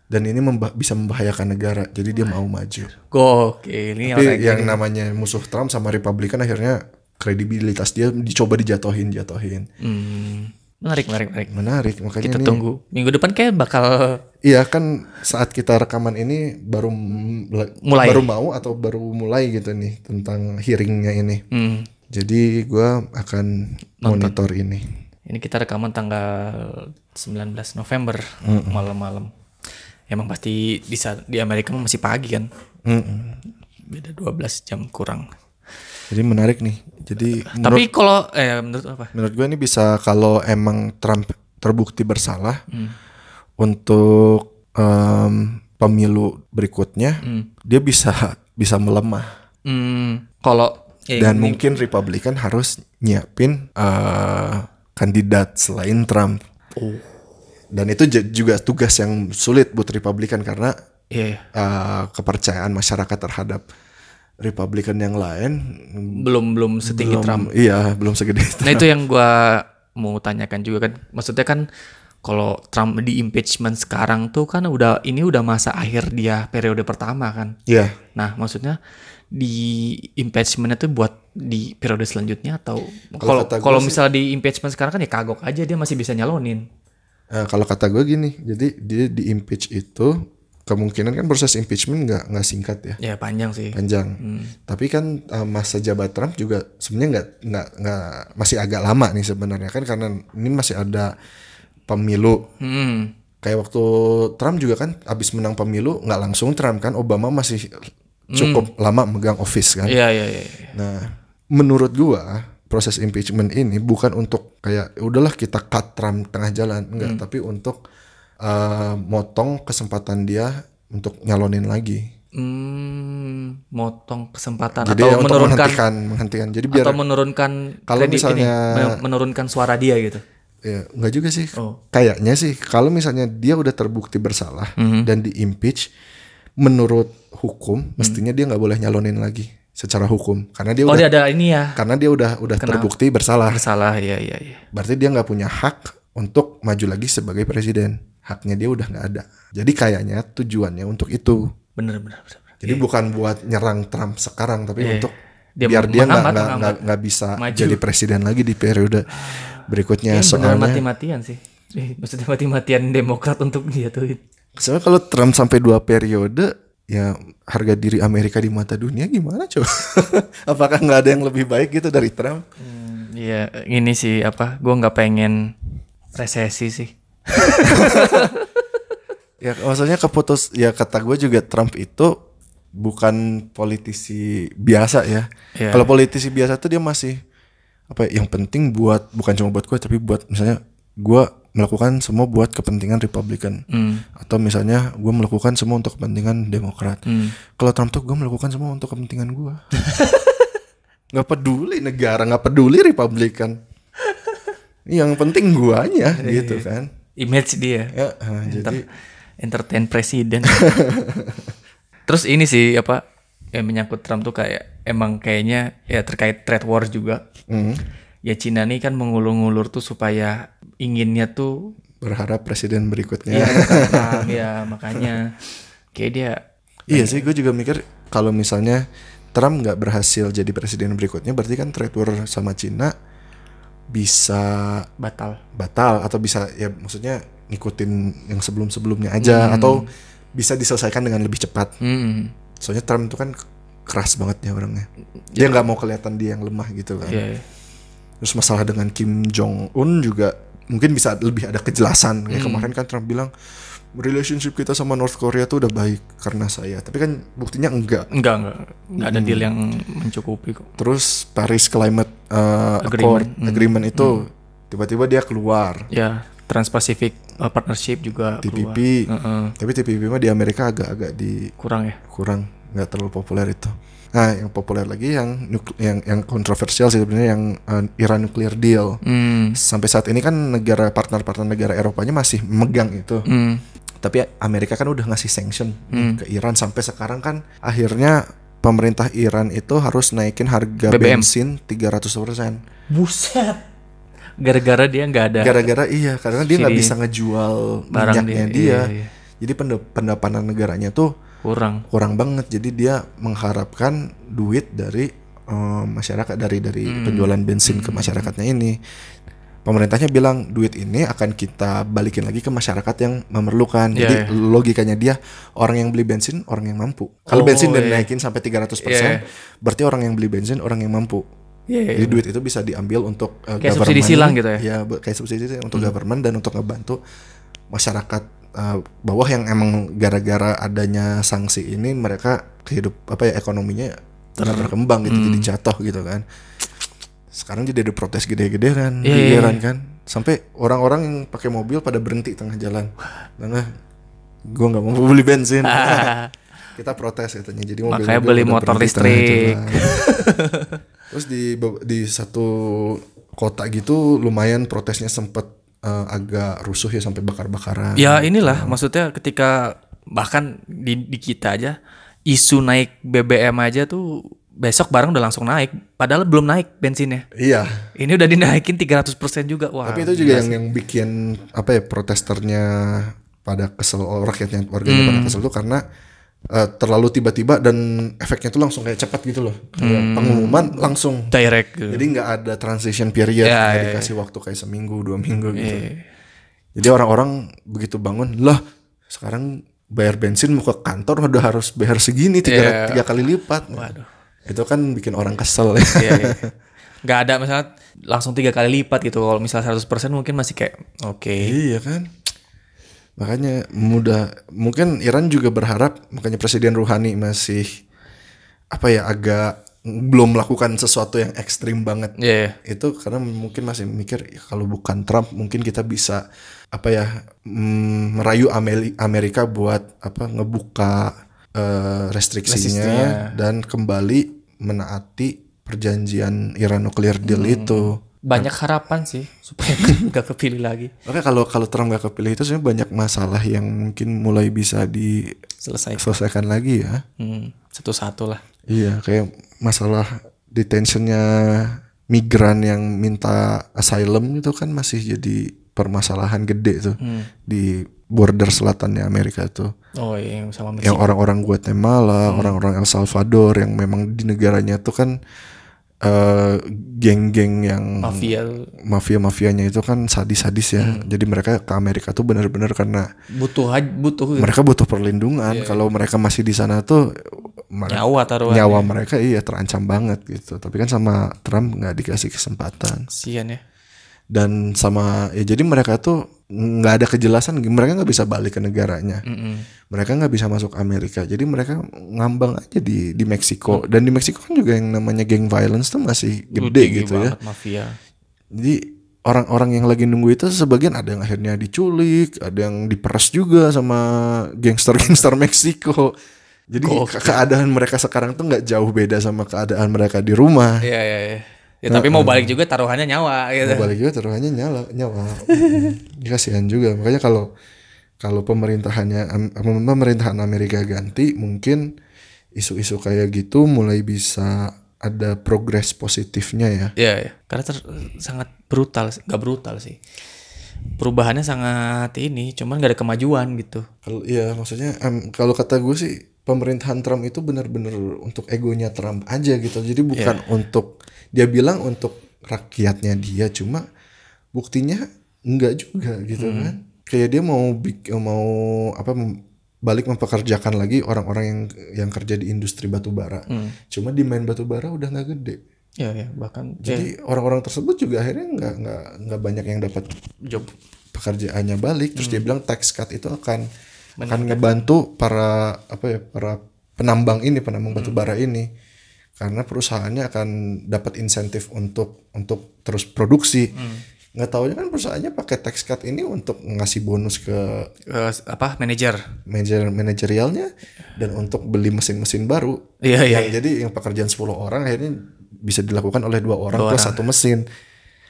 Dan ini memba- bisa membahayakan negara. Jadi dia mau maju. Gokil ini Tapi orang yang namanya musuh Trump sama Republikan akhirnya kredibilitas dia dicoba dijatohin, jatohin. Hmm, menarik menarik menarik. Menarik, makanya Kita ini tunggu minggu depan kayak bakal Iya kan saat kita rekaman ini baru Mulai. baru mau atau baru mulai gitu nih tentang hearingnya ini. hmm, Jadi gua akan monitor ini. ini kita rekaman tanggal 19 November malam-malam. Emang pasti di di Amerika masih pagi kan. Mm-mm. Beda 12 jam kurang. Jadi menarik nih. Jadi menurut, Tapi kalau eh menurut apa? menurut gue ini bisa kalau emang Trump terbukti bersalah untuk em, pemilu berikutnya, dia bisa bisa melemah. Hmm, kalau eh, Dan mungkin Republikan harus nyiapin eh, kandidat selain Trump. Oh. Dan itu juga tugas yang sulit buat Republikan karena Iya. iya. uh, kepercayaan masyarakat terhadap Republikan yang lain Belum belum setinggi belum, Trump. Iya, belum segede itu. Nah itu yang gua mau tanyakan juga kan. Maksudnya kan kalau Trump di impeachment sekarang tuh kan udah ini udah masa akhir dia periode pertama kan. Iya. Nah maksudnya di impeachment itu buat di periode selanjutnya atau Kalau kalau misalnya di impeachment sekarang kan ya kagok aja dia masih bisa nyalonin. Eh, kalau kata gue gini, jadi dia di impeach itu kemungkinan kan proses impeachment nggak nggak singkat ya, Ya panjang sih. panjang. Tapi kan eh, masa jabat Trump juga sebenarnya nggak nggak nggak masih agak lama nih sebenarnya kan karena ini masih ada pemilu. Hmm. Kayak waktu Trump juga kan abis menang pemilu nggak langsung Trump kan Obama masih cukup lama megang office kan. Iya iya iya. iya. Nah, menurut gua proses impeachment ini bukan untuk kayak udahlah kita cut Trump tengah jalan, enggak, tapi untuk uh, motong kesempatan dia untuk nyalonin lagi. Hmm, motong kesempatan Jadi atau ya menurunkan menghentikan, menghentikan. Jadi biar atau menurunkan Kalau ini, misalnya- men- menurunkan suara dia gitu. ya enggak juga sih. Oh. Kayaknya sih kalau misalnya dia udah terbukti bersalah Mhm. dan di impeach menurut hukum mestinya dia nggak boleh nyalonin lagi secara hukum karena dia Oh udah dia ada ini ya karena dia udah udah terbukti bersalah. bersalah ya ya ya. Berarti dia nggak punya hak untuk maju lagi sebagai presiden. Haknya dia udah nggak ada. Jadi kayaknya tujuannya untuk itu. Bener bener bener. bener. Jadi bukan buat nyerang Trump sekarang, tapi untuk Dia biar dia nggak nggak bisa Maju. jadi presiden lagi di periode berikutnya. Bener soalnya, mati-matian sih. Eh, maksudnya mati-matian Demokrat untuk dia tuh. soalnya kalau Trump sampai dua periode, ya harga diri Amerika di mata dunia gimana coba? Apakah nggak ada yang lebih baik gitu dari Trump? Iya, ini sih apa? Gue nggak pengen resesi sih. Ya maksudnya keputus ya kata gue juga Trump itu bukan politisi biasa ya. Iya. Kalau politisi biasa tuh dia masih apa ya, yang penting buat bukan cuma buat gue tapi buat misalnya gue melakukan semua buat kepentingan Republikan Hmm. atau misalnya gue melakukan semua untuk kepentingan Demokrat. Hmm. Kalau Trump tuh gue melakukan semua untuk kepentingan gue. nggak peduli negara, nggak peduli Republikan. Yang penting guanya gitu kan. Image dia. Ya, ah, jadi Entertain presiden. Terus ini sih apa? Yang menyangkut Trump tuh kayak emang kayaknya ya terkait trade war juga. mm, Ya Cina nih kan mengulur-ngulur tuh supaya inginnya tuh berharap presiden berikutnya. ya, Trump, ya makanya kayak dia Iya sih, gue juga mikir kalau misalnya Trump nggak berhasil jadi presiden berikutnya, berarti kan trade war sama Cina bisa batal. batal atau bisa ya maksudnya ngikutin yang sebelum-sebelumnya aja atau bisa diselesaikan dengan lebih cepat. Hmm. Soalnya Trump itu kan keras banget ya orangnya. Dia nggak mau kelihatan dia yang lemah gitu kan. Iya, iya. Terus masalah dengan Kim Jong Un juga mungkin bisa lebih ada kejelasan. Kayak kemarin kan Trump bilang relationship kita sama North Korea tuh udah baik karena saya. Tapi kan buktinya enggak. Enggak, enggak. Enggak ada deal yang mencukupi kok. Terus Paris Climate uh, Agreement. Accord agreement itu tiba-tiba dia keluar. Ya, Trans-Pacific uh, Partnership juga TPP. keluar. Heeh. Tapi TPP mah di Amerika agak-agak di kurang ya. kurang nggak terlalu populer itu. Nah, yang populer lagi yang yang yang kontroversial sih sebenarnya yang uh, Iran nuclear deal. Hmm. Sampai saat ini kan negara partner-partner negara Eropanya masih megang itu. Hmm. Tapi Amerika kan udah ngasih sanction ke Iran sampai sekarang kan akhirnya pemerintah Iran itu harus naikin harga BBM. bensin 300%. Buset. Gara-gara dia nggak ada Gara-gara iya, karena dia nggak bisa ngejual barang minyaknya dia. dia. Iya, iya. Jadi pendapanan negaranya tuh kurang. kurang banget. Jadi dia mengharapkan duit dari eh, masyarakat dari dari Hmm. penjualan bensin ke masyarakatnya ini. Pemerintahnya bilang duit ini akan kita balikin lagi ke masyarakat yang memerlukan. Iya, Jadi iya. logikanya dia orang yang beli bensin orang yang mampu. Kalau Oh, bensin dan iya. naikin sampai 300%, Iya. berarti orang yang beli bensin orang yang mampu. Iya. Jadi duit itu bisa diambil untuk uh, Kayak subsidi government. silang gitu ya? Hmm. Iya, bu- kayak subsidi untuk government dan untuk ngebantu masyarakat uh, bawah yang emang gara-gara adanya sanksi ini mereka hidup apa ya ekonominya nggak berkembang gitu Hmm. jadi jatuh gitu kan. Sekarang jadi ada protes gede-gede kan di iya, Iran kan. Sampai orang-orang yang pakai mobil pada berhenti tengah jalan. Karena gua nggak mau beli bensin. kita protes katanya jadi mobil Makanya beli motor listrik. terus di di satu kota gitu lumayan protesnya sempet eh, agak rusuh ya sampai bakar-bakaran. Ya inilah maksudnya ketika bahkan di, di kita aja isu naik BBM aja tuh besok barang udah langsung naik padahal belum naik bensinnya. Iya. Ini udah dinaikin 300% juga. Wah. Tapi itu juga yang yang bikin apa ya protesternya pada kesel rakyatnya warganya pada kesel tuh karena eh, terlalu tiba-tiba dan efeknya tuh langsung kayak cepat gitu loh. Kayak pengumuman langsung. direct gitu. Jadi nggak ada transition period, Ya, nggak ya, dikasih waktu kayak seminggu dua minggu gitu. Iya. Jadi orang-orang begitu bangun, lah sekarang bayar bensin mau ke kantor udah harus bayar segini tiga, Iya. tiga kali lipat. Waduh. Itu kan bikin orang kesel ya. Iya, iya. Nggak ada misalnya langsung tiga kali lipat gitu. Kalau misalnya 100% mungkin masih kayak oke. iya kan. Makanya mudah mungkin Iran juga berharap makanya Presiden Rouhani masih apa ya agak belum melakukan sesuatu yang ekstrim banget. Iya, iya. Itu karena mungkin masih mikir ya, kalau bukan Trump mungkin kita bisa apa ya mm, merayu Amerika buat apa ngebuka restriksinya, Restriksinya. dan kembali menaati perjanjian Iran nuklir deal Hmm. itu. Banyak harapan sih supaya nggak kepilih lagi. Makanya kalau kalau Trump gak kepilih itu sebenarnya banyak masalah yang mungkin mulai bisa Selesai. diselesaikan lagi ya. Hmm, satu-satu lah. Iya, kayak masalah detentionnya migran yang minta asylum itu kan masih jadi permasalahan gede tuh di border selatannya Amerika tuh. Oh iya, yang sama Yang orang-orang Guatemala, orang-orang El Salvador yang memang di negaranya tuh kan eh, geng-geng yang Mafia mafia-mafianya itu kan sadis-sadis ya. Jadi mereka ke Amerika tuh benar-benar karena butuh butuh mereka butuh perlindungan. Kalau mereka masih di sana tuh nyawa taruhan. nyawa mereka iya terancam banget gitu. Tapi kan sama Trump nggak dikasih kesempatan. Kasian ya. Dan sama ya jadi mereka tuh nggak ada kejelasan. Mereka nggak bisa balik ke negaranya. Mm-mm. Mereka nggak bisa masuk Amerika. Jadi mereka ngambang aja di di Meksiko. Dan di Meksiko kan juga yang namanya gang violence tuh masih gede Tinggi gitu ya. Mafia. Jadi orang-orang yang lagi nunggu itu sebagian ada yang akhirnya diculik, ada yang diperas juga sama gangster-gangster Meksiko. Jadi ke- keadaan mereka sekarang tuh nggak jauh beda sama keadaan mereka di rumah. Iya iya iya. Ya tapi mau balik juga taruhannya nyawa gitu. Balik juga taruhannya nyala, nyawa. Hmm. Kasihan juga. Makanya kalau kalau pemerintahannya pemerintahan Amerika ganti, mungkin isu-isu kayak gitu mulai bisa ada progres positifnya ya. Iya iya. Karena ter- sangat brutal, nggak brutal sih. Perubahannya sangat ini, cuman nggak ada kemajuan gitu. Kalau iya maksudnya em, kalau kata gue sih pemerintahan Trump itu benar-benar untuk egonya Trump aja gitu. Jadi bukan untuk dia bilang untuk rakyatnya dia cuma buktinya enggak juga gitu kan. Kayak dia mau bik- mau apa balik mempekerjakan lagi orang-orang yang yang kerja di industri batu bara. Cuma demand batu bara udah nggak gede. Iya iya. Bahkan Jadi orang-orang tersebut juga akhirnya nggak nggak nggak banyak yang dapat job pekerjaannya balik terus dia bilang tax cut itu akan akan ngebantu para apa ya para penambang ini penambang batu bara ini. Karena perusahaannya akan dapat insentif untuk untuk terus produksi. Nggak taunya kan perusahaannya pakai tax cut ini untuk ngasih bonus ke eh, apa manajer. manajer manajerialnya dan untuk beli mesin-mesin baru. Iya iya. yang jadi yang pekerjaan 10 orang akhirnya bisa dilakukan oleh dua orang plus satu mesin.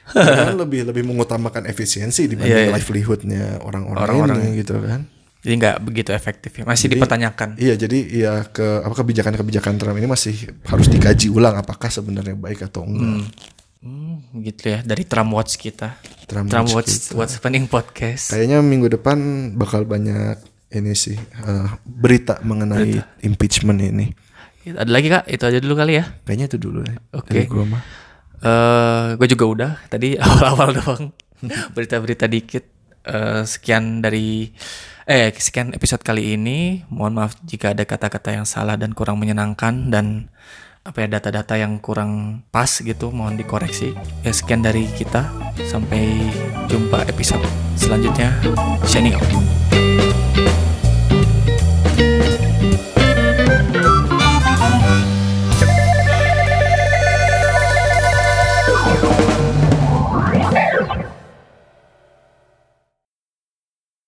Kan lebih lebih mengutamakan efisiensi dibanding livelihoodnya orang-orang. ini gitu kan Jadi nggak begitu efektif ya. Masih dipertanyakan. iya jadi ya ke apa kebijakan-kebijakan Trump ini masih harus dikaji ulang apakah sebenarnya baik atau enggak Hmm, gitu ya dari Trump Watch kita. Trump Trump Watch Watch What's Happening podcast. kayaknya minggu depan bakal banyak ini sih eh, berita mengenai impeachment ini Ada lagi kak? Itu aja dulu kali ya. kayaknya itu dulu ya Oke. gua mah Eh, gue juga udah tadi awal-awal doang berita-berita dikit. Eh, sekian dari eh sekian episode kali ini. Mohon maaf jika ada kata-kata yang salah dan kurang menyenangkan dan apa ya data-data yang kurang pas gitu mohon dikoreksi. Ya sekian dari kita. Sampai jumpa episode selanjutnya. Shining out.